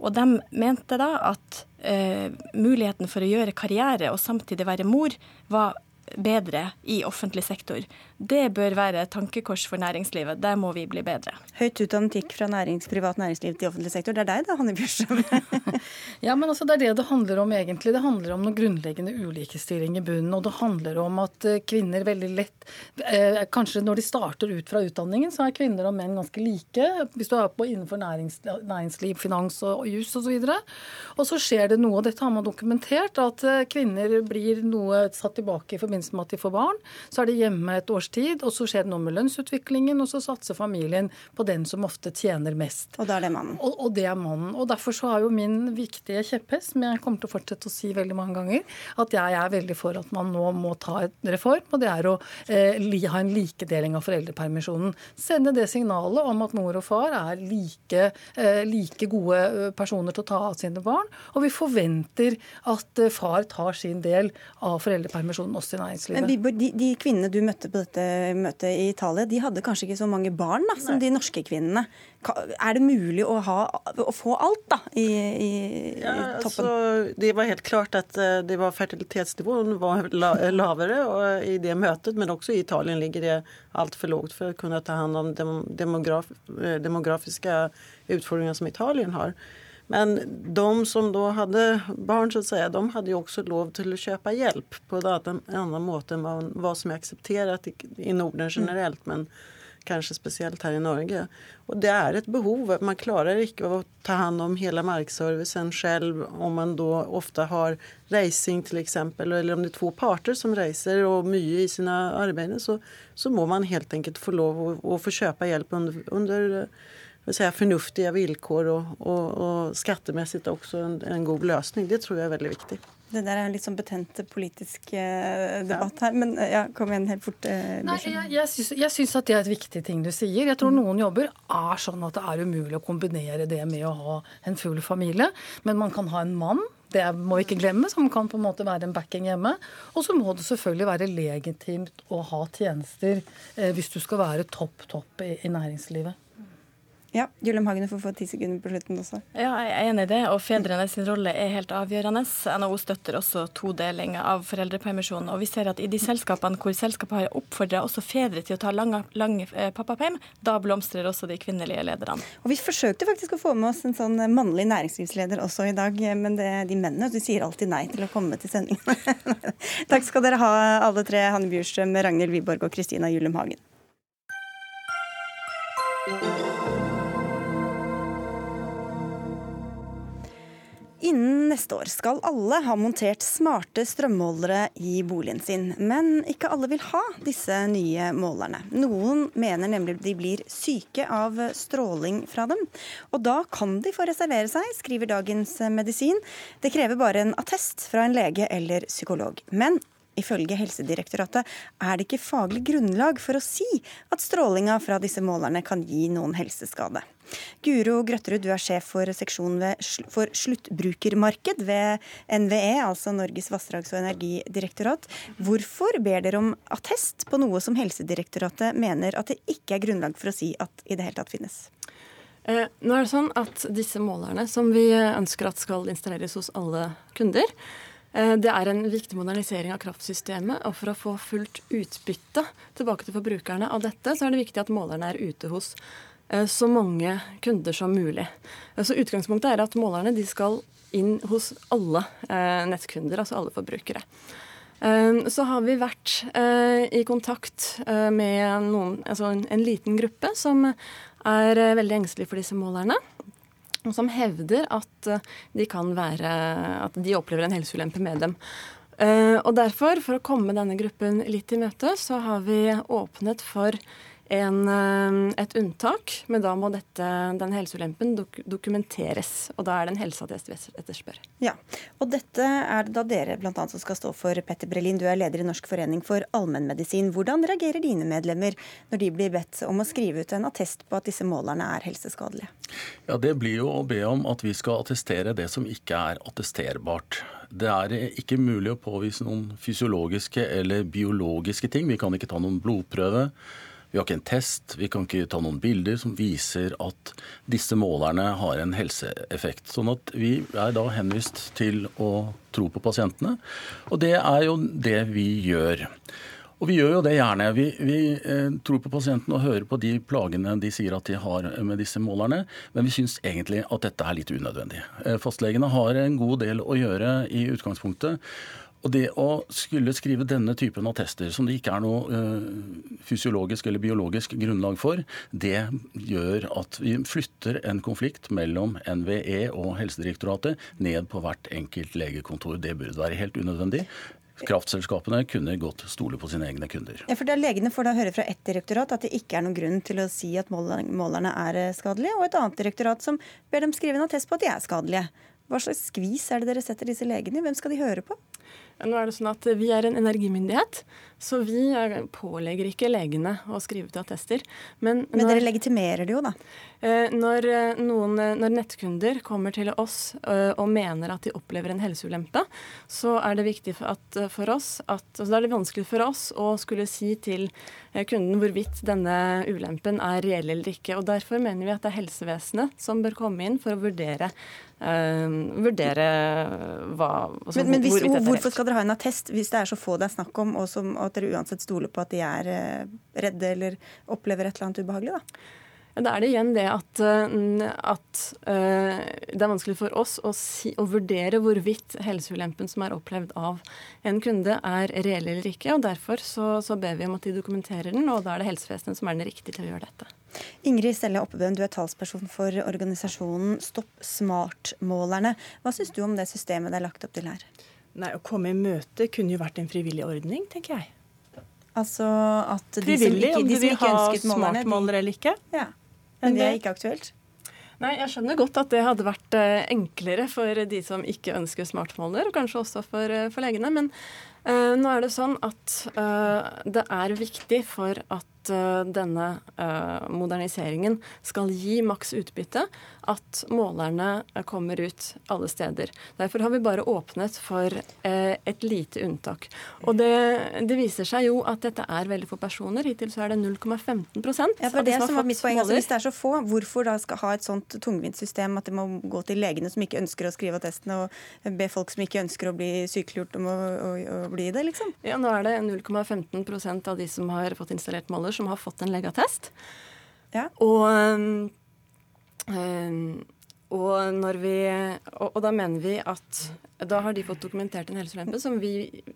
K: Og de mente da at uh, muligheten for å gjøre karriere og samtidig være mor var bedre i offentlig sektor. Det bør være et tankekors for næringslivet. Der må vi bli bedre.
B: Høyt utdannet gikk fra nærings, privat næringsliv til offentlig sektor. Det er deg da, Hanne Bjørstrøm?
L: ja, men altså det er det det handler om egentlig. Det handler om noe grunnleggende ulikestilling i bunnen. Og det handler om at eh, kvinner veldig lett eh, Kanskje når de starter ut fra utdanningen, så er kvinner og menn ganske like. Hvis du er på innenfor nærings, næringsliv, finans og, og juss osv. Og, så og så skjer det noe, og dette har man dokumentert, at eh, kvinner blir noe satt tilbake i forbindelse med at de får barn. Så er de hjemme et års tid, og så skjer det noe med lønnsutviklingen, og så satser familien på den som ofte tjener mest.
B: Og da er det mannen.
L: Og, og det er mannen. Og derfor så er jo min viktige kjepphest, som jeg kommer til å fortsette å si veldig mange ganger, at jeg er veldig for at man nå må ta et reform, og det er å eh, ha en likedeling av foreldrepermisjonen. Sende det signalet om at mor og far er like, eh, like gode eh, personer til å ta av sine barn, og vi forventer at eh, far tar sin del av foreldrepermisjonen også i næringslivet.
B: Men Bibor, de, de kvinnene du møtte på dette møtet i Italia, de hadde kanskje ikke så mange barn da, som de norske kvinnene. Er det mulig å, ha, å få alt da, i, i, ja, i toppen?
J: Altså, det var helt klart at eh, det var fertilitetsnivået var lavere i det møtet, men også i Italien ligger det altfor lavt for å kunne ta hånd om demograf, eh, demografiske utfordringer som Italien har. Men de som da hadde barn, så å si, de hadde jo også lov til å kjøpe hjelp på en annen måte enn hva som er akseptert i Norden generelt, men kanskje spesielt her i Norge. Og det er et behov. Man klarer ikke å ta hånd om hele markservicen selv om man da ofte har reising f.eks., eller om det er to parter som reiser og mye i sine arbeider, så, så må man helt enkelt få lov å, å få kjøpe hjelp under, under säga, förnuftiga villkor og och, och skattemässigt också en, en, god løsning. Det tror jeg er veldig viktig.
B: Det der er en litt sånn betent politisk eh, debatt her, men eh, ja, kom igjen helt fort. Eh,
L: Nei, jeg, jeg syns at det er et viktig ting du sier. Jeg tror mm. noen jobber er sånn at det er umulig å kombinere det med å ha en full familie. Men man kan ha en mann det må vi ikke glemme, som kan på en måte være en backing hjemme. Og så må det selvfølgelig være legitimt å ha tjenester eh, hvis du skal være topp, topp i, i næringslivet.
B: Ja, Julium Hagen får få ti sekunder på slutten også.
K: Ja, jeg er enig i det. Og fedrene sin rolle er helt avgjørende. NHO støtter også todeling av foreldrepermisjonen. Og vi ser at i de selskapene hvor selskapet har oppfordra også fedre til å ta lang, lang eh, pappaperm, da blomstrer også de kvinnelige lederne.
B: Og vi forsøkte faktisk å få med oss en sånn mannlig næringslivsleder også i dag, men det, de mennene de sier alltid nei til å komme til sendingen. Takk skal dere ha alle tre, Hanne Bjurstrøm, Ragnhild Wiborg og Kristina Jullum Hagen. Innen neste år skal alle ha montert smarte strømmålere i boligen sin. Men ikke alle vil ha disse nye målerne. Noen mener nemlig de blir syke av stråling fra dem. Og da kan de få reservere seg, skriver Dagens Medisin. Det krever bare en attest fra en lege eller psykolog. Men Ifølge Helsedirektoratet er det ikke faglig grunnlag for å si at strålinga fra disse målerne kan gi noen helseskade. Guro Grøtterud, du er sjef for seksjon for sluttbrukermarked ved NVE, altså Norges vassdrags- og energidirektorat. Hvorfor ber dere om attest på noe som Helsedirektoratet mener at det ikke er grunnlag for å si at i det hele tatt finnes?
M: Eh, nå er det sånn at Disse målerne som vi ønsker at skal installeres hos alle kunder, det er en viktig modernisering av kraftsystemet. Og for å få fullt utbytte tilbake til forbrukerne av dette, så er det viktig at målerne er ute hos eh, så mange kunder som mulig. Eh, så Utgangspunktet er at målerne skal inn hos alle nettkunder, altså alle forbrukere. Så har vi vært i kontakt med noen, altså en liten gruppe som er veldig engstelig for disse målerne som hevder at eh, de kan være At de opplever en helseulempe med dem. Eh, og derfor, for å komme denne gruppen litt i møte, så har vi åpnet for en, eh, et unntak, men da må dette, den helseulempen dok dokumenteres. Og da er det en helseattest vi etterspør.
B: Ja, og dette er det da dere bl.a. som skal stå for, Petter Brelin. Du er leder i Norsk forening for allmennmedisin. Hvordan reagerer dine medlemmer når de blir bedt om å skrive ut en attest på at disse målerne er helseskadelige?
N: Ja, Det blir jo å be om at vi skal attestere det som ikke er attesterbart. Det er ikke mulig å påvise noen fysiologiske eller biologiske ting. Vi kan ikke ta noen blodprøve. Vi har ikke en test, vi kan ikke ta noen bilder som viser at disse målerne har en helseeffekt. Sånn at vi er da henvist til å tro på pasientene. Og det er jo det vi gjør. Og vi gjør jo det gjerne. Vi, vi eh, tror på pasienten og hører på de plagene de sier at de har med disse målerne, men vi syns egentlig at dette er litt unødvendig. Eh, fastlegene har en god del å gjøre i utgangspunktet. Og det å skulle skrive denne typen attester, som det ikke er noe uh, fysiologisk eller biologisk grunnlag for, det gjør at vi flytter en konflikt mellom NVE og Helsedirektoratet ned på hvert enkelt legekontor. Det burde være helt unødvendig. Kraftselskapene kunne godt stole på sine egne kunder.
B: Ja, for er Legene får da høre fra ett direktorat at det ikke er noen grunn til å si at målerne er eh, skadelige, og et annet direktorat som ber dem skrive en attest på at de er skadelige. Hva slags skvis er det dere setter disse legene i? Hvem skal de høre på?
M: Nå er det sånn at Vi er en energimyndighet, så vi pålegger ikke legene å skrive ut attester.
B: Men, når, Men dere legitimerer det jo, da?
M: Eh, når, eh, noen, eh, når nettkunder kommer til oss og mener at de opplever en helseulempe, så er det viktig for, at, for oss at, altså Da er det vanskelig for oss å skulle si til kunden hvorvidt denne ulempen er reell eller ikke. og Derfor mener vi at det er helsevesenet som bør komme inn for å vurdere vurdere hva
B: altså, Men, men hvis, hvor, Hvorfor skal dere ha en attest hvis det er så få det er snakk om, og, som, og at dere uansett stoler på at de er uh, redde eller opplever et eller annet ubehagelig? da?
M: Da er det igjen det at, uh, at det er vanskelig for oss å, si, å, vurdere hvorvidt helseulempen som er opplevd av en kunde, er reell eller ikke. og Derfor så, så ber vi om at de dokumenterer den, og da er det helsevesenet som er den riktige til å gjøre dette.
B: Ingrid Stelle Oppebøen, du er talsperson for organisasjonen Stopp smartmålerne. Hva syns du om det systemet det er lagt opp til her?
O: Nei, Å komme i møte kunne jo vært en frivillig ordning, tenker jeg.
B: Altså at de
O: frivillig,
B: som ikke, de
O: som ikke ønsket målerne smartmålere eller ikke.
B: Ja, Men det er ikke aktuelt?
M: Nei, Jeg skjønner godt at det hadde vært eh, enklere for de som ikke ønsker smartmåler, og kanskje også for, eh, for legene. Men uh, nå er det sånn at uh, det er viktig for at uh, denne moderniseringen skal gi maks utbytte, at målerne kommer ut alle steder. Derfor har vi bare åpnet for et lite unntak. Og det, det, viser seg jo at dette er veldig få personer. Hittil så er det 0,15
B: ja, for det som var mitt poeng. Altså, hvis det er så få, hvorfor da skal ha et sånt tungvint system at det må gå til legene som ikke ønsker å skrive attestene, og be folk som ikke ønsker å bli sykeliggjort om å, å, å bli det, liksom?
M: Ja, nå er det 0,15% av de som har fått installert Moller, som har fått en legeattest.
B: Ja.
M: Og, øh, og, når vi, og, og, da mener vi at da har de fått dokumentert en helseulempe som vi,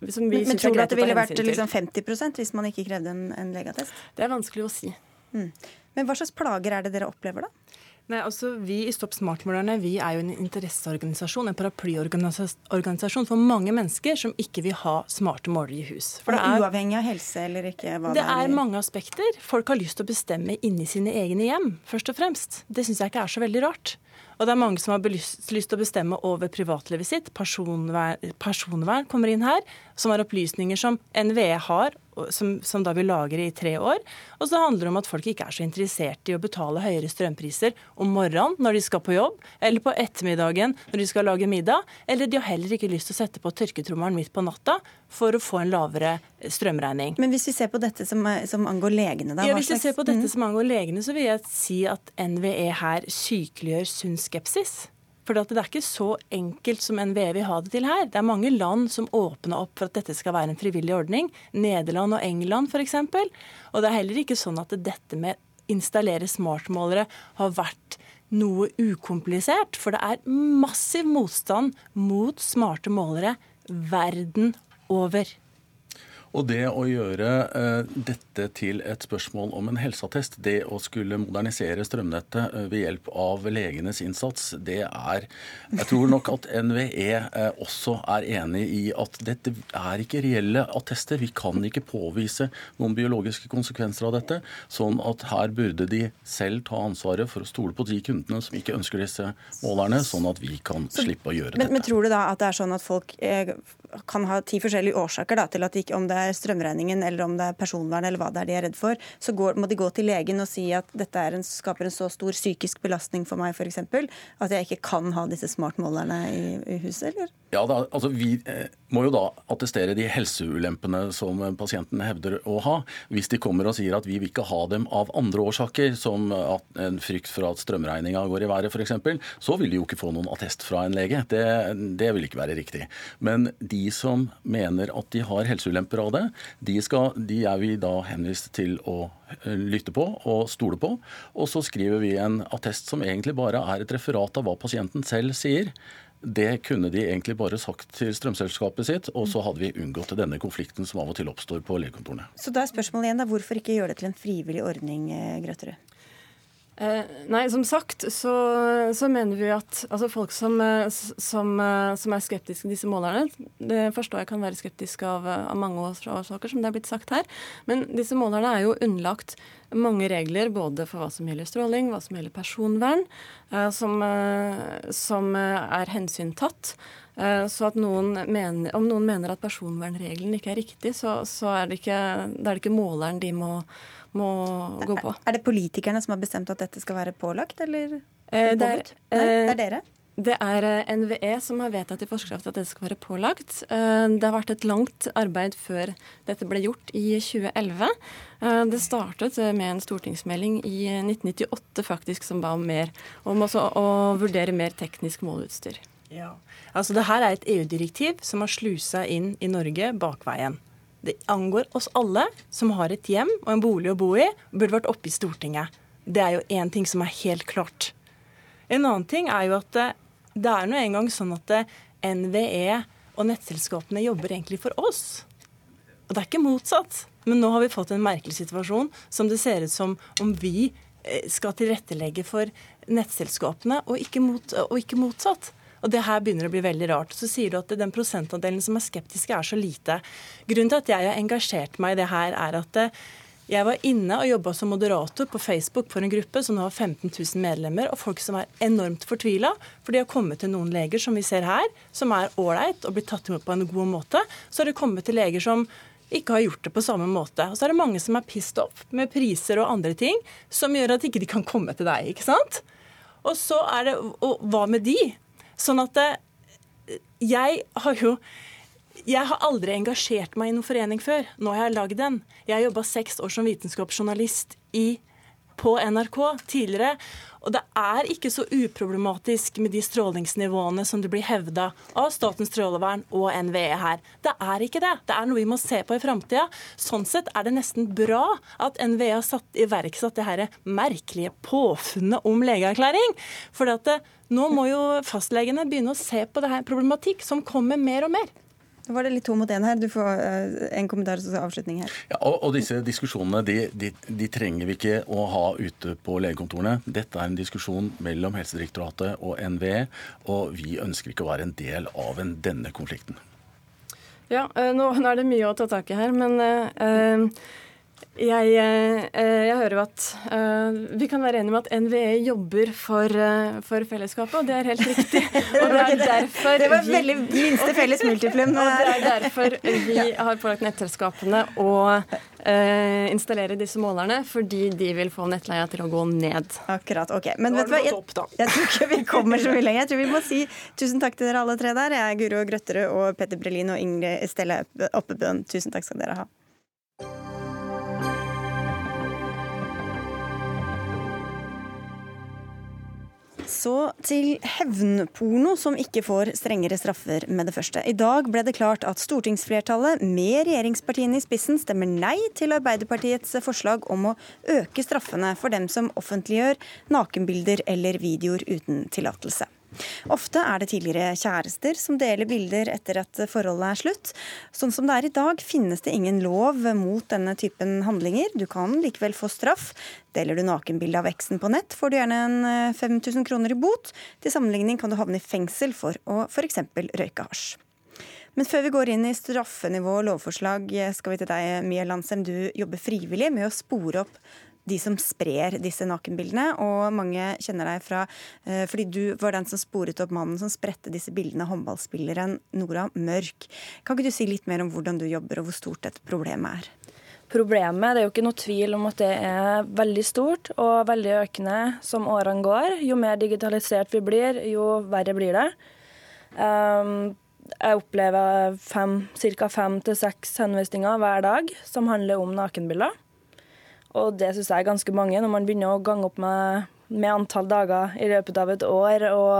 M: som vi
B: Men, men tror du at det ville vært liksom 50% hvis man ikke krevde en, en legeattest?
M: Det er vanskelig å si.
B: Mm. Men hva slags plager er det dere opplever, da?
O: Nei, altså Vi i Stopp smartmålerne vi er jo en interesseorganisasjon, en paraplyorganisasjon for mange mennesker som ikke vil ha smarte målere i hus.
B: For det er, Uavhengig av helse eller ikke?
O: det, det er, er mange aspekter. Folk har lyst til å bestemme inni sine egne hjem, først og fremst. Det syns jeg ikke er så veldig rart. Og det er mange som har lyst til å bestemme over privatlivet sitt. Personvern, personvern kommer inn her, som er opplysninger som NVE har som, som, da vi lagre i tre år. Og så handler det om at folk ikke er så interessert i å betale høyere strømpriser om morgenen når de skal på jobb, eller på ettermiddagen når de skal lage middag. Eller de har heller ikke lyst til å sette på tørketrommelen midt på natta for å få en lavere strømregning.
B: Men hvis vi ser på dette som, som angår legene, da?
O: Ja, hvis vi ser på dette mm. som angår legene, så vil jeg si at NVE her sykeliggjør sunn skepsis. For det er ikke så enkelt som NVE vil ha det til her. Det er mange land som åpner opp for at dette skal være en frivillig ordning. Nederland og England f.eks. Og det er heller ikke sånn at dette med installere smartmålere har vært noe ukomplisert. For det er massiv motstand mot smarte målere verden over.
N: Og det å gjøre uh, dette til et spørsmål om en helseattest, det å skulle modernisere strømnettet uh, ved hjelp av legenes innsats, det er Jeg tror nok at NVE uh, også er enig i at dette er ikke reelle attester. Vi kan ikke påvise noen biologiske konsekvenser av dette. Sånn at her burde de selv ta ansvaret for å stole på de kundene som ikke ønsker disse målerne, sånn at vi kan slippe å gjøre
B: men,
N: dette.
B: Men tror du da at det er sånn at folk eh, kan ha ti forskjellige årsaker da, til at ikke, om det er strømregningen eller om det er personvern eller hva det er de er redd for, så går, må de gå til legen og si at dette en, skaper en så stor psykisk belastning for meg f.eks. at jeg ikke kan ha disse smartmålerne i, i huset, eller?
N: Ja, da, altså Vi eh, må jo da attestere de helseulempene som pasienten hevder å ha. Hvis de kommer og sier at vi vil ikke ha dem av andre årsaker, som en frykt for at strømregninga går i været f.eks., så vil de jo ikke få noen attest fra en lege. Det, det vil ikke være riktig. Men de de som mener at de har helseulemper av det, de, skal, de er vi da henvist til å eh, lytte på og stole på. Og så skriver vi en attest som egentlig bare er et referat av hva pasienten selv sier. Det kunne de egentlig bare sagt til strømselskapet sitt, og så hadde vi unngått denne konflikten som av og til oppstår på legekontorene.
B: Så da er spørsmålet igjen da, hvorfor ikke gjøre det til en frivillig ordning, eh, Grøtterud?
M: Eh, nei, som sagt så, så, mener vi at altså folk som, eh, som, eh, som, er skeptiske til disse målerne, det forstår jeg kan være skeptiske av, av mange årsaker, som det er blitt sagt her. Men disse målerne er jo underlagt mange regler både for hva som gjelder stråling, hva som gjelder personvern, som, som er hensyntatt. Så noen mener, om noen mener at personvernreglene ikke er riktig, så, så er, det ikke, det er det ikke måleren de må må gå på.
B: Er det politikerne som har bestemt at dette skal være pålagt, eller
M: eh, det, er,
B: Nei, det er dere?
M: Det er eh, NVE som har vedtatt i forskrift at det skal være pålagt. Eh, det har vært et langt arbeid før dette ble gjort i 2011. Eh, det startet med en stortingsmelding i 1998 faktisk som ba om mer, om å vurdere mer teknisk måleutstyr.
O: Ja, altså det her er et EU-direktiv som har slusa inn i Norge bakveien. Det angår oss alle som har et hjem og en bolig å bo i, burde vært oppe i Stortinget. Det er jo én ting som er helt klart. En annen ting er jo at det, det er nå engang sånn at NVE og nettselskapene jobber egentlig for oss. Og det er ikke motsatt. Men nå har vi fått en merkelig situasjon som det ser ut som om vi eh, skal tilrettelegge for nettselskapene, og ikke, mot, og ikke motsatt. Og det her begynner å bli veldig rart. Så sier du at den prosentandelen som er skeptiske, er så lite. Grunnen til at jeg har engasjert meg i det her, er at eh, jeg var inne og jobba som moderator på Facebook for en gruppe som nå har 15 000 medlemmer, og folk som er enormt fortvila, for de har kommet til noen leger, som vi ser her, som er ålreit og blir tatt imot på en god måte. Så har de kommet til leger som ikke har gjort det på samme måte. Og så er det mange som er pissed off med priser og andre ting som gjør at ikke de kan komme til deg. ikke sant? Og så er det Og hva med de? Sånn at eh, jeg har jo jeg har aldri engasjert meg i noen forening før. Nå har jeg lagd en. Jeg har jobba seks år som vitenskapsjournalist i, på NRK tidligere. Og det er ikke så uproblematisk med de strålingsnivåene som det blir hevda av Statens strålevern og NVE her. Det er ikke det. Det er noe vi må se på i framtida. Sånn sett er det nesten bra at NVE har satt, iverksatt det her merkelige påfunnet om legeerklæring. For nå må jo fastlegene begynne å se på det her problematikk som kommer mer og mer.
B: Nå var det litt to mot én her. Du får uh, en kommentar og avslutning her.
N: Ja, og, og, disse diskusjonene de, de, de, trenger vi ikke å ha ute på legekontorene. Dette er en diskusjon mellom Helsedirektoratet og NVE, og vi ønsker ikke å være en del av en, denne konflikten.
M: Ja, uh, nå, nå, er det mye å ta tak i her, men uh, jeg, eh, jeg, hører at uh, vi kan være enige om at NVE jobber for, for, fellesskapet, og det er helt riktig. Og det er derfor
B: Det var veldig minste felles multiplum.
M: Og det er derfor vi har pålagt nettselskapene å uh, installere disse målerne, fordi de vil få nettleia til å gå ned.
B: Akkurat. Ok. Men vet du hva, jeg, jeg, tror ikke vi kommer så mye lenger. Jeg tror vi må si tusen takk til dere alle tre der. Jeg er Guro Grøtterud og Petter Brelin og Ingrid Stelle Oppebøen. Tusen takk skal dere ha. Så til hevnporno, som ikke får strengere straffer med det første. I dag ble det klart at stortingsflertallet, med regjeringspartiene i spissen, stemmer nei til Arbeiderpartiets forslag om å øke straffene for dem som offentliggjør nakenbilder eller videoer uten tillatelse. Ofte er det tidligere kjærester som deler bilder etter at forholdet er slutt. Sånn som det er i dag, finnes det ingen lov mot denne typen handlinger. Du kan likevel få straff. Deler du nakenbilde av eksen på nett, får du gjerne en 5000 kroner i bot. Til sammenligning kan du havne i fengsel for å f.eks. røyke hasj. Men før vi går inn i straffenivå og lovforslag, skal vi til deg, Mia Landsem. Du jobber frivillig med å spore opp de som sprer disse nakenbildene. Og mange kjenner deg fra eh, fordi du var den som sporet opp mannen som spredte disse bildene, håndballspilleren Nora Mørk. Kan ikke du si litt mer om hvordan du jobber, og hvor stort dette problemet er?
P: Problemet det er jo ikke noe tvil om at det er veldig stort og veldig økende som årene går. Jo mer digitalisert vi blir, jo verre blir det. Um, jeg opplever ca. fem til seks henvisninger hver dag som handler om nakenbilder. Og det syns jeg er ganske mange, når man begynner å gange opp med, med antall dager i løpet av et år, og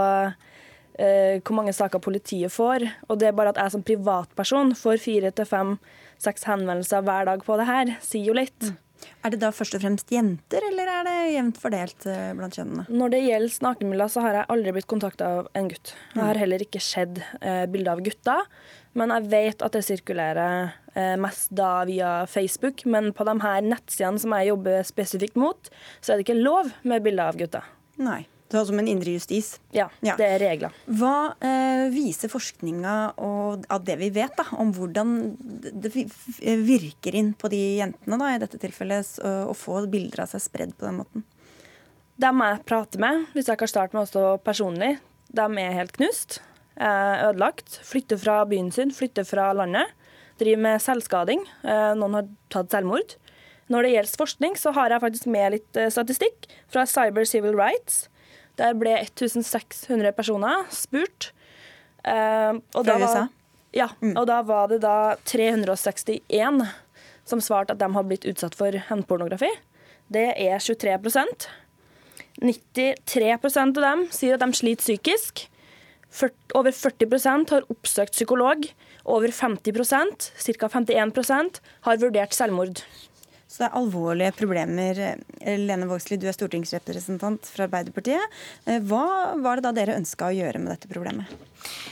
P: eh, hvor mange saker politiet får. Og det er bare at jeg som privatperson får fire til fem-seks henvendelser hver dag på det her, sier jo litt. Mm.
B: Er det da først og fremst jenter, eller er det jevnt fordelt eh, blant kjønnene?
P: Når det gjelder nakenbilder, så har jeg aldri blitt kontakta av en gutt. Jeg har heller ikke sett eh, bilder av gutter, men jeg vet at det sirkulerer eh, mest da via Facebook. Men på de her nettsidene som jeg jobber spesifikt mot, så er det ikke lov med bilder av gutter.
B: Nei. Det er som en indre justis?
P: Ja, ja, det er regler.
B: Hva eh, viser forskninga av det vi vet da, om hvordan det virker inn på de jentene da, i dette tilfellet, å få bilder av seg spredd på den måten?
P: Dem jeg prater med, hvis jeg kan starte med også personlig, de er helt knust. Eh, ødelagt. Flytter fra byen sin, flytter fra landet. Driver med selvskading. Eh, noen har tatt selvmord. Når det gjelder forskning, så har jeg faktisk med litt eh, statistikk fra Cyber Civil Rights. Der ble 1600 personer spurt.
B: Og da var,
P: Ja. Mm. Og da var det da 361 som svarte at de har blitt utsatt for hendepornografi. Det er 23% 93% av dem sier at de sliter psykisk. Over 40% har oppsøkt psykolog. Over 50% ca. 51% har vurdert selvmord.
B: Så det er alvorlige problemer. Lene Vågslid, du er stortingsrepresentant fra Arbeiderpartiet. Eh, hva var det da dere ønska å gjøre med dette problemet?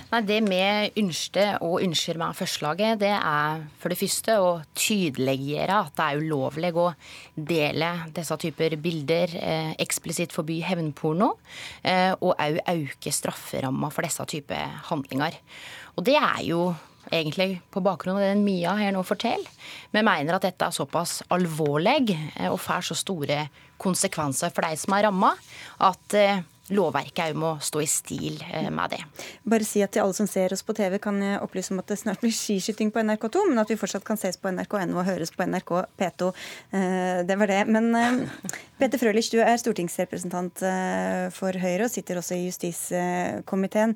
Q: Nei, Det vi ønsker og ønsker med forslaget, det er for det første å tydeliggjøre at det er ulovlig å dele disse typer bilder, eh, eksplisitt forby hevnporno, eh, og òg øke strafferamma for disse typer handlinger. Og det er jo egentlig på bakgrunn av det Mia her nå forteller. Vi mener at dette er såpass alvorlig eh, og får så store konsekvenser for de som er ramma, at eh, lovverket òg må stå i stil eh, med det.
B: Bare si at til alle som ser oss på TV, kan jeg opplyse om at det snart blir skiskyting på NRK2, men at vi fortsatt kan ses på NRK1 og høres på NRK P2. Det var det. Men Peter Frølich, du er stortingsrepresentant for Høyre og sitter også i justiskomiteen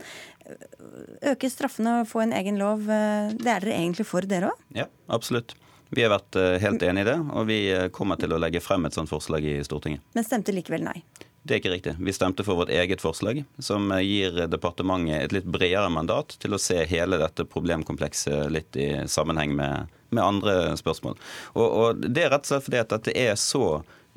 B: øke straffene og få en egen lov, eh, det er dere egentlig for, dere òg?
R: Ja, absolutt. Vi har vært eh, helt enig i det, og vi eh, kommer til å legge frem et sånt forslag i Stortinget.
B: Men stemte likevel nei?
R: Det er ikke riktig. Vi stemte for vårt eget forslag, som gir departementet et litt bredere mandat til å se hele dette problemkomplekset litt i sammenheng med, med andre spørsmål. Og, og, Det er rett og slett fordi at dette er så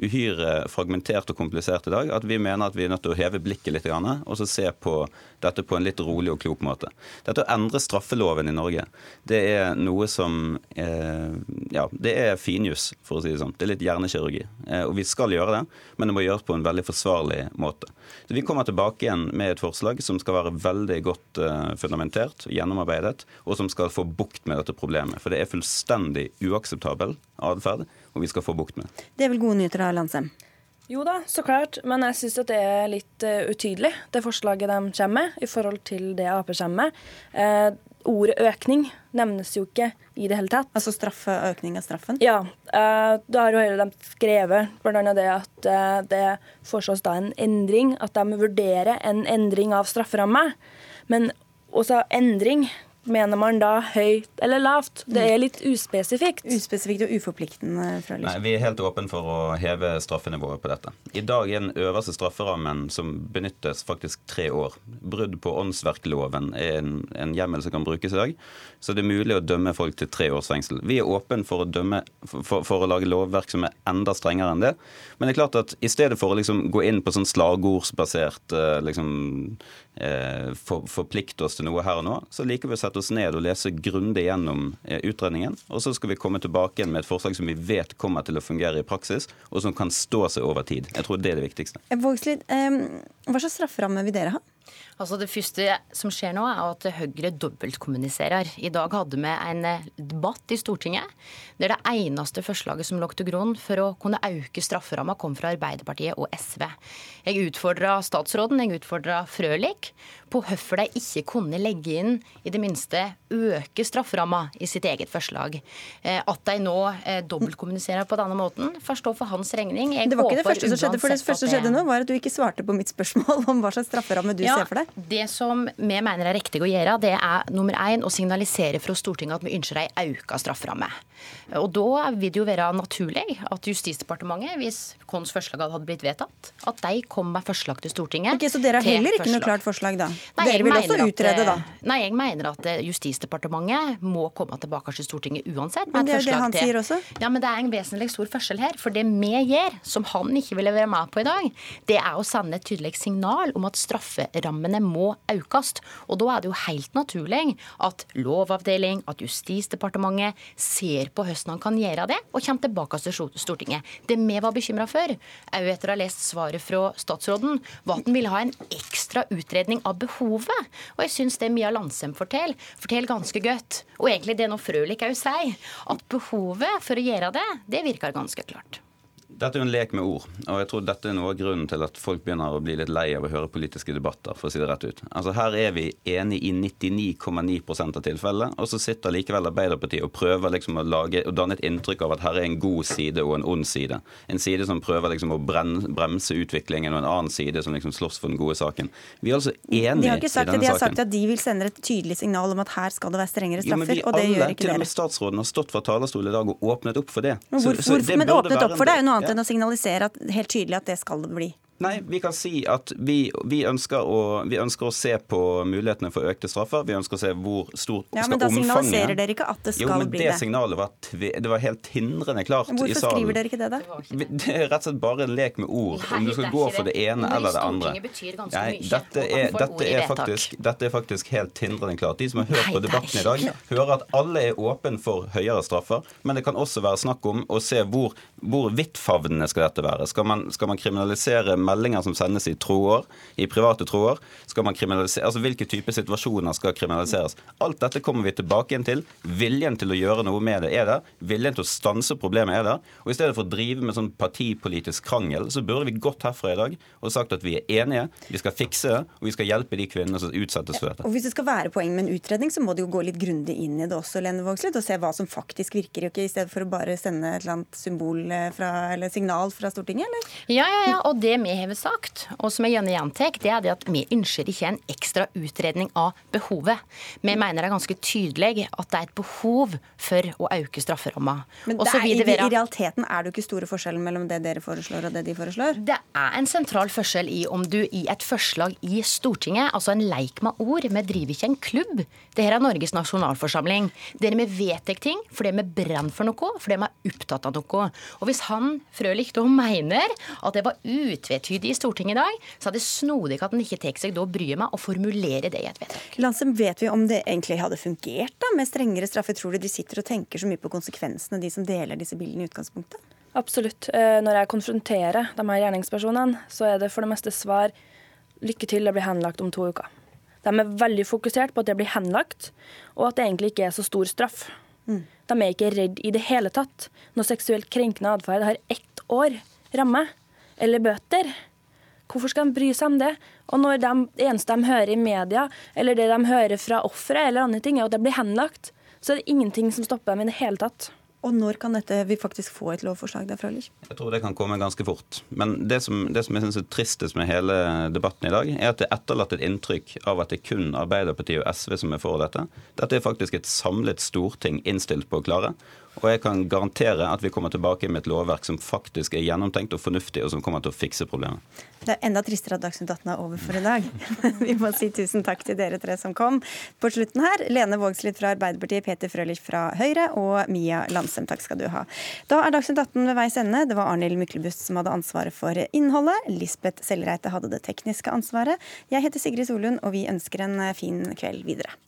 R: uhyre fragmentert og komplisert i dag at vi mener at vi er nødt til å heve blikket litt og så se på dette på en litt rolig og klok måte. Dette å endre straffeloven i Norge, det er noe som eh, Ja, det er finjus, for å si det sånn. Det er litt hjernekirurgi. Eh, og vi skal gjøre det, men det må gjøres på en veldig forsvarlig måte. Så Vi kommer tilbake igjen med et forslag som skal være veldig godt eh, fundamentert, gjennomarbeidet, og som skal få bukt med dette problemet. For det er fullstendig uakseptabel atferd og vi skal få bukt med.
B: Det er vel gode nyheter da, Landsem?
P: Jo da, så klart. Men jeg syns det er litt uh, utydelig, det forslaget de kommer med, i forhold til det Ap kommer med. Uh, ordet økning nevnes jo ikke i det hele tatt.
B: Altså straffe, økning av straffen?
P: Ja. Uh, da har jo Høyre de skrevet bl.a. det at uh, det foreslås da en endring, at de vurderer en endring av strafferamma. Men også endring mener man da høyt eller lavt? Det er litt uspesifikt.
B: Uspesifikt og uforpliktende.
R: Nei, Vi er helt åpne for å heve straffenivået på dette. I dag er den øverste strafferammen som benyttes, faktisk tre år. Brudd på åndsverkloven er en, en hjemmel som kan brukes i dag. Så det er mulig å dømme folk til tre års fengsel. Vi er åpne for å, dømme, for, for å lage lovverk som er enda strengere enn det. Men det er klart at i stedet for å liksom gå inn på sånn slagordsbasert eh, liksom, for, forplikte oss til noe her og nå, så liker vi å sette oss ned og lese grundig gjennom eh, utredningen. Og så skal vi komme tilbake igjen med et forslag som vi vet kommer til å fungere i praksis, og som kan stå seg over tid. Jeg tror det er det viktigste.
B: Vågslid, hva slags strafferamme vil dere ha?
Q: Altså Det første som skjer nå, er at Høyre dobbeltkommuniserer. I dag hadde vi en debatt i Stortinget der det eneste forslaget som lå til grunn for å kunne øke strafferamma, kom fra Arbeiderpartiet og SV. Jeg utfordra statsråden, jeg utfordra Frølich på hvorfor de ikke kunne legge inn i det minste øke strafferamma i sitt eget forslag. Eh, at de nå eh, dobbeltkommuniserer på denne måten, får stå for hans regning.
B: Jeg det var ikke det første som skjedde, for det første som skjedde nå var at du ikke svarte på mitt spørsmål om hva slags strafferamme du ja, ser for deg.
Q: Det som vi mener er riktig å gjøre, det er nummer én å signalisere fra Stortinget at vi ønsker ei auka strafferamme. Og Da vil det jo være naturlig at Justisdepartementet, hvis vårt forslag hadde blitt vedtatt, at de kom med forslag til Stortinget.
B: Ok, Så dere har heller ikke noe klart forslag, da? Nei, dere vil også utrede,
Q: at, da? Nei, jeg mener at eh, Justisdepartementet må komme tilbake til Stortinget uansett.
B: Men det er det han
Q: til.
B: sier også?
Q: Ja, men det er en vesentlig stor forskjell her. For det vi gjør, som han ikke ville være med på i dag, det er å sende et tydelig signal om at strafferammene må økes. Og da er det jo helt naturlig at Lovavdeling, at Justisdepartementet ser på hvordan han kan gjøre det, og kommer tilbake til Stortinget. Det vi var bekymra for, òg etter å ha lest svaret fra statsråden, var at han ville ha en ekstra utredning av behovet. Og jeg syns det Mia Landsem forteller, forteller ganske godt, og egentlig det nå Frølich òg sier, at behovet for å gjøre det, det virker ganske klart.
R: Dette er jo en lek med ord, og jeg tror dette er noe av grunnen til at folk begynner å bli litt lei av å høre politiske debatter, for å si det rett ut. Altså Her er vi enige i 99,9% av tilfellene, og så sitter likevel Arbeiderpartiet og prøver liksom å lage, og danne et inntrykk av at her er en god side og en ond side. En side som prøver liksom å bremse utviklingen, og en annen side som liksom slåss for den gode saken. Vi er altså enige
B: de har ikke sagt
R: i denne
B: det, de
R: har
B: sagt at de vil sende et tydelig signal om at her skal det være strengere straffer,
R: jo,
B: og det
R: alle,
B: gjør ikke
R: dere. Til
B: og
R: med statsråden har stått fra talerstolen i dag og åpnet opp for det.
B: Men, hvorfor, så, så det men åpnet opp for det er jo noe annet annet enn å signalisere at, helt tydelig at det skal det bli.
R: Nei, vi kan si at vi, vi, ønsker å, vi, ønsker å, se på mulighetene for økte straffer. Vi ønsker å se hvor stort
B: ja,
R: skal omfanget
B: Men da signaliserer dere ikke at det skal
R: jo, men
B: bli
R: det.
B: det.
R: signalet var, tve, det var helt hindrende klart
B: Hvorfor
R: i salen.
B: Hvorfor skriver dere ikke det, da?
R: Det er rett og slett bare en lek med ord. Om du skal gå for det ene eller det andre. Nei, dette er, dette, er faktisk, dette er faktisk helt hindrende klart. De som har hørt på debatten i dag, hører at alle er åpne for høyere straffer. Men det kan også være snakk om å se hvor, hvor vidtfavnende skal dette være. Skal man, skal man kriminalisere meldinger som sendes i troår, i private troår. Skal man kriminalisere, altså Hvilke typer situasjoner skal kriminaliseres? Alt dette kommer vi tilbake igjen til. Viljen til å gjøre noe med det er der. Viljen til å stanse problemet er der. Og I stedet for å drive med sånn partipolitisk krangel, så burde vi gått herfra i dag og sagt at vi er enige, vi skal fikse det, og vi skal hjelpe de kvinnene som utsettes for dette.
B: Og Hvis det skal være poeng med en utredning, så må det jo gå litt grundig inn i det også, Lene Vågslid, og se hva som faktisk virker, ikke i stedet for å bare sende et eller annet symbol eh, fra, eller signal fra Stortinget, eller?
Q: Ja, ja, ja. Og det vi har sagt, og som jeg gjerne gjentar, det er det at vi ønsker ikke en ekstra utredning av behovet. Vi mener det er ganske tydelig at det er et behov for å øke strafferamma.
B: Men er, i, i, realiteten er det jo ikke store forskjellen mellom det dere foreslår og det de foreslår?
Q: Det er en sentral forskjell i om du i et forslag i Stortinget, altså en leik med ord Vi driver ikke en klubb. Dette er Norges nasjonalforsamling. Der vi vedtar ting fordi vi brenner for noe, fordi vi er opptatt av noe. Og hvis han Frølich da mener at det var utvetydig i Stortinget i dag, så er det snodig at en ikke tar seg da bryet med å formulere det i et vedtak.
B: Lansem, vet vi om det egentlig hadde fungert da, med strengere straffer? Tror du de sitter og tenker så mye på konsekvensene, de som deler disse bildene i utgangspunktet?
P: Absolutt. Eh, når jeg konfronterer de her gjerningspersonene, så er det for det meste svar lykke til, det blir henlagt om to uker. De er veldig fokusert på at det blir henlagt, og at det egentlig ikke er så stor straff. Mm. De er ikke redd i det hele tatt når seksuelt krenkende atferd har ett år ramme eller bøter. Hvorfor skal de bry seg om det? Og når de, det eneste de hører i media, eller det de hører fra offeret, eller andre ting, er at det blir henlagt, så er det ingenting som stopper dem i det hele tatt.
B: Og når kan dette, vi faktisk få et lovforslag derfra?
R: Jeg tror det kan komme ganske fort. Men det som, det som jeg synes er tristest med hele debatten i dag, er at det er etterlatt et inntrykk av at det er kun Arbeiderpartiet og SV som er for dette. Dette er faktisk et samlet storting innstilt på å klare. Og jeg kan garantere at vi kommer tilbake med et lovverk som faktisk er gjennomtenkt og fornuftig, og som kommer til å fikse problemet.
B: Det er enda tristere at Dagsnytt 18 er over for i dag. vi må si tusen takk til dere tre som kom på slutten her. Lene Vågslid fra Arbeiderpartiet, Peter Frølich fra Høyre og Mia Landsem. Takk skal du ha. Da er Dagsnytt 18 ved veis ende. Det var Arnhild Myklebust som hadde ansvaret for innholdet. Lisbeth Sellreite hadde det tekniske ansvaret. Jeg heter Sigrid Solund, og vi ønsker en fin kveld videre.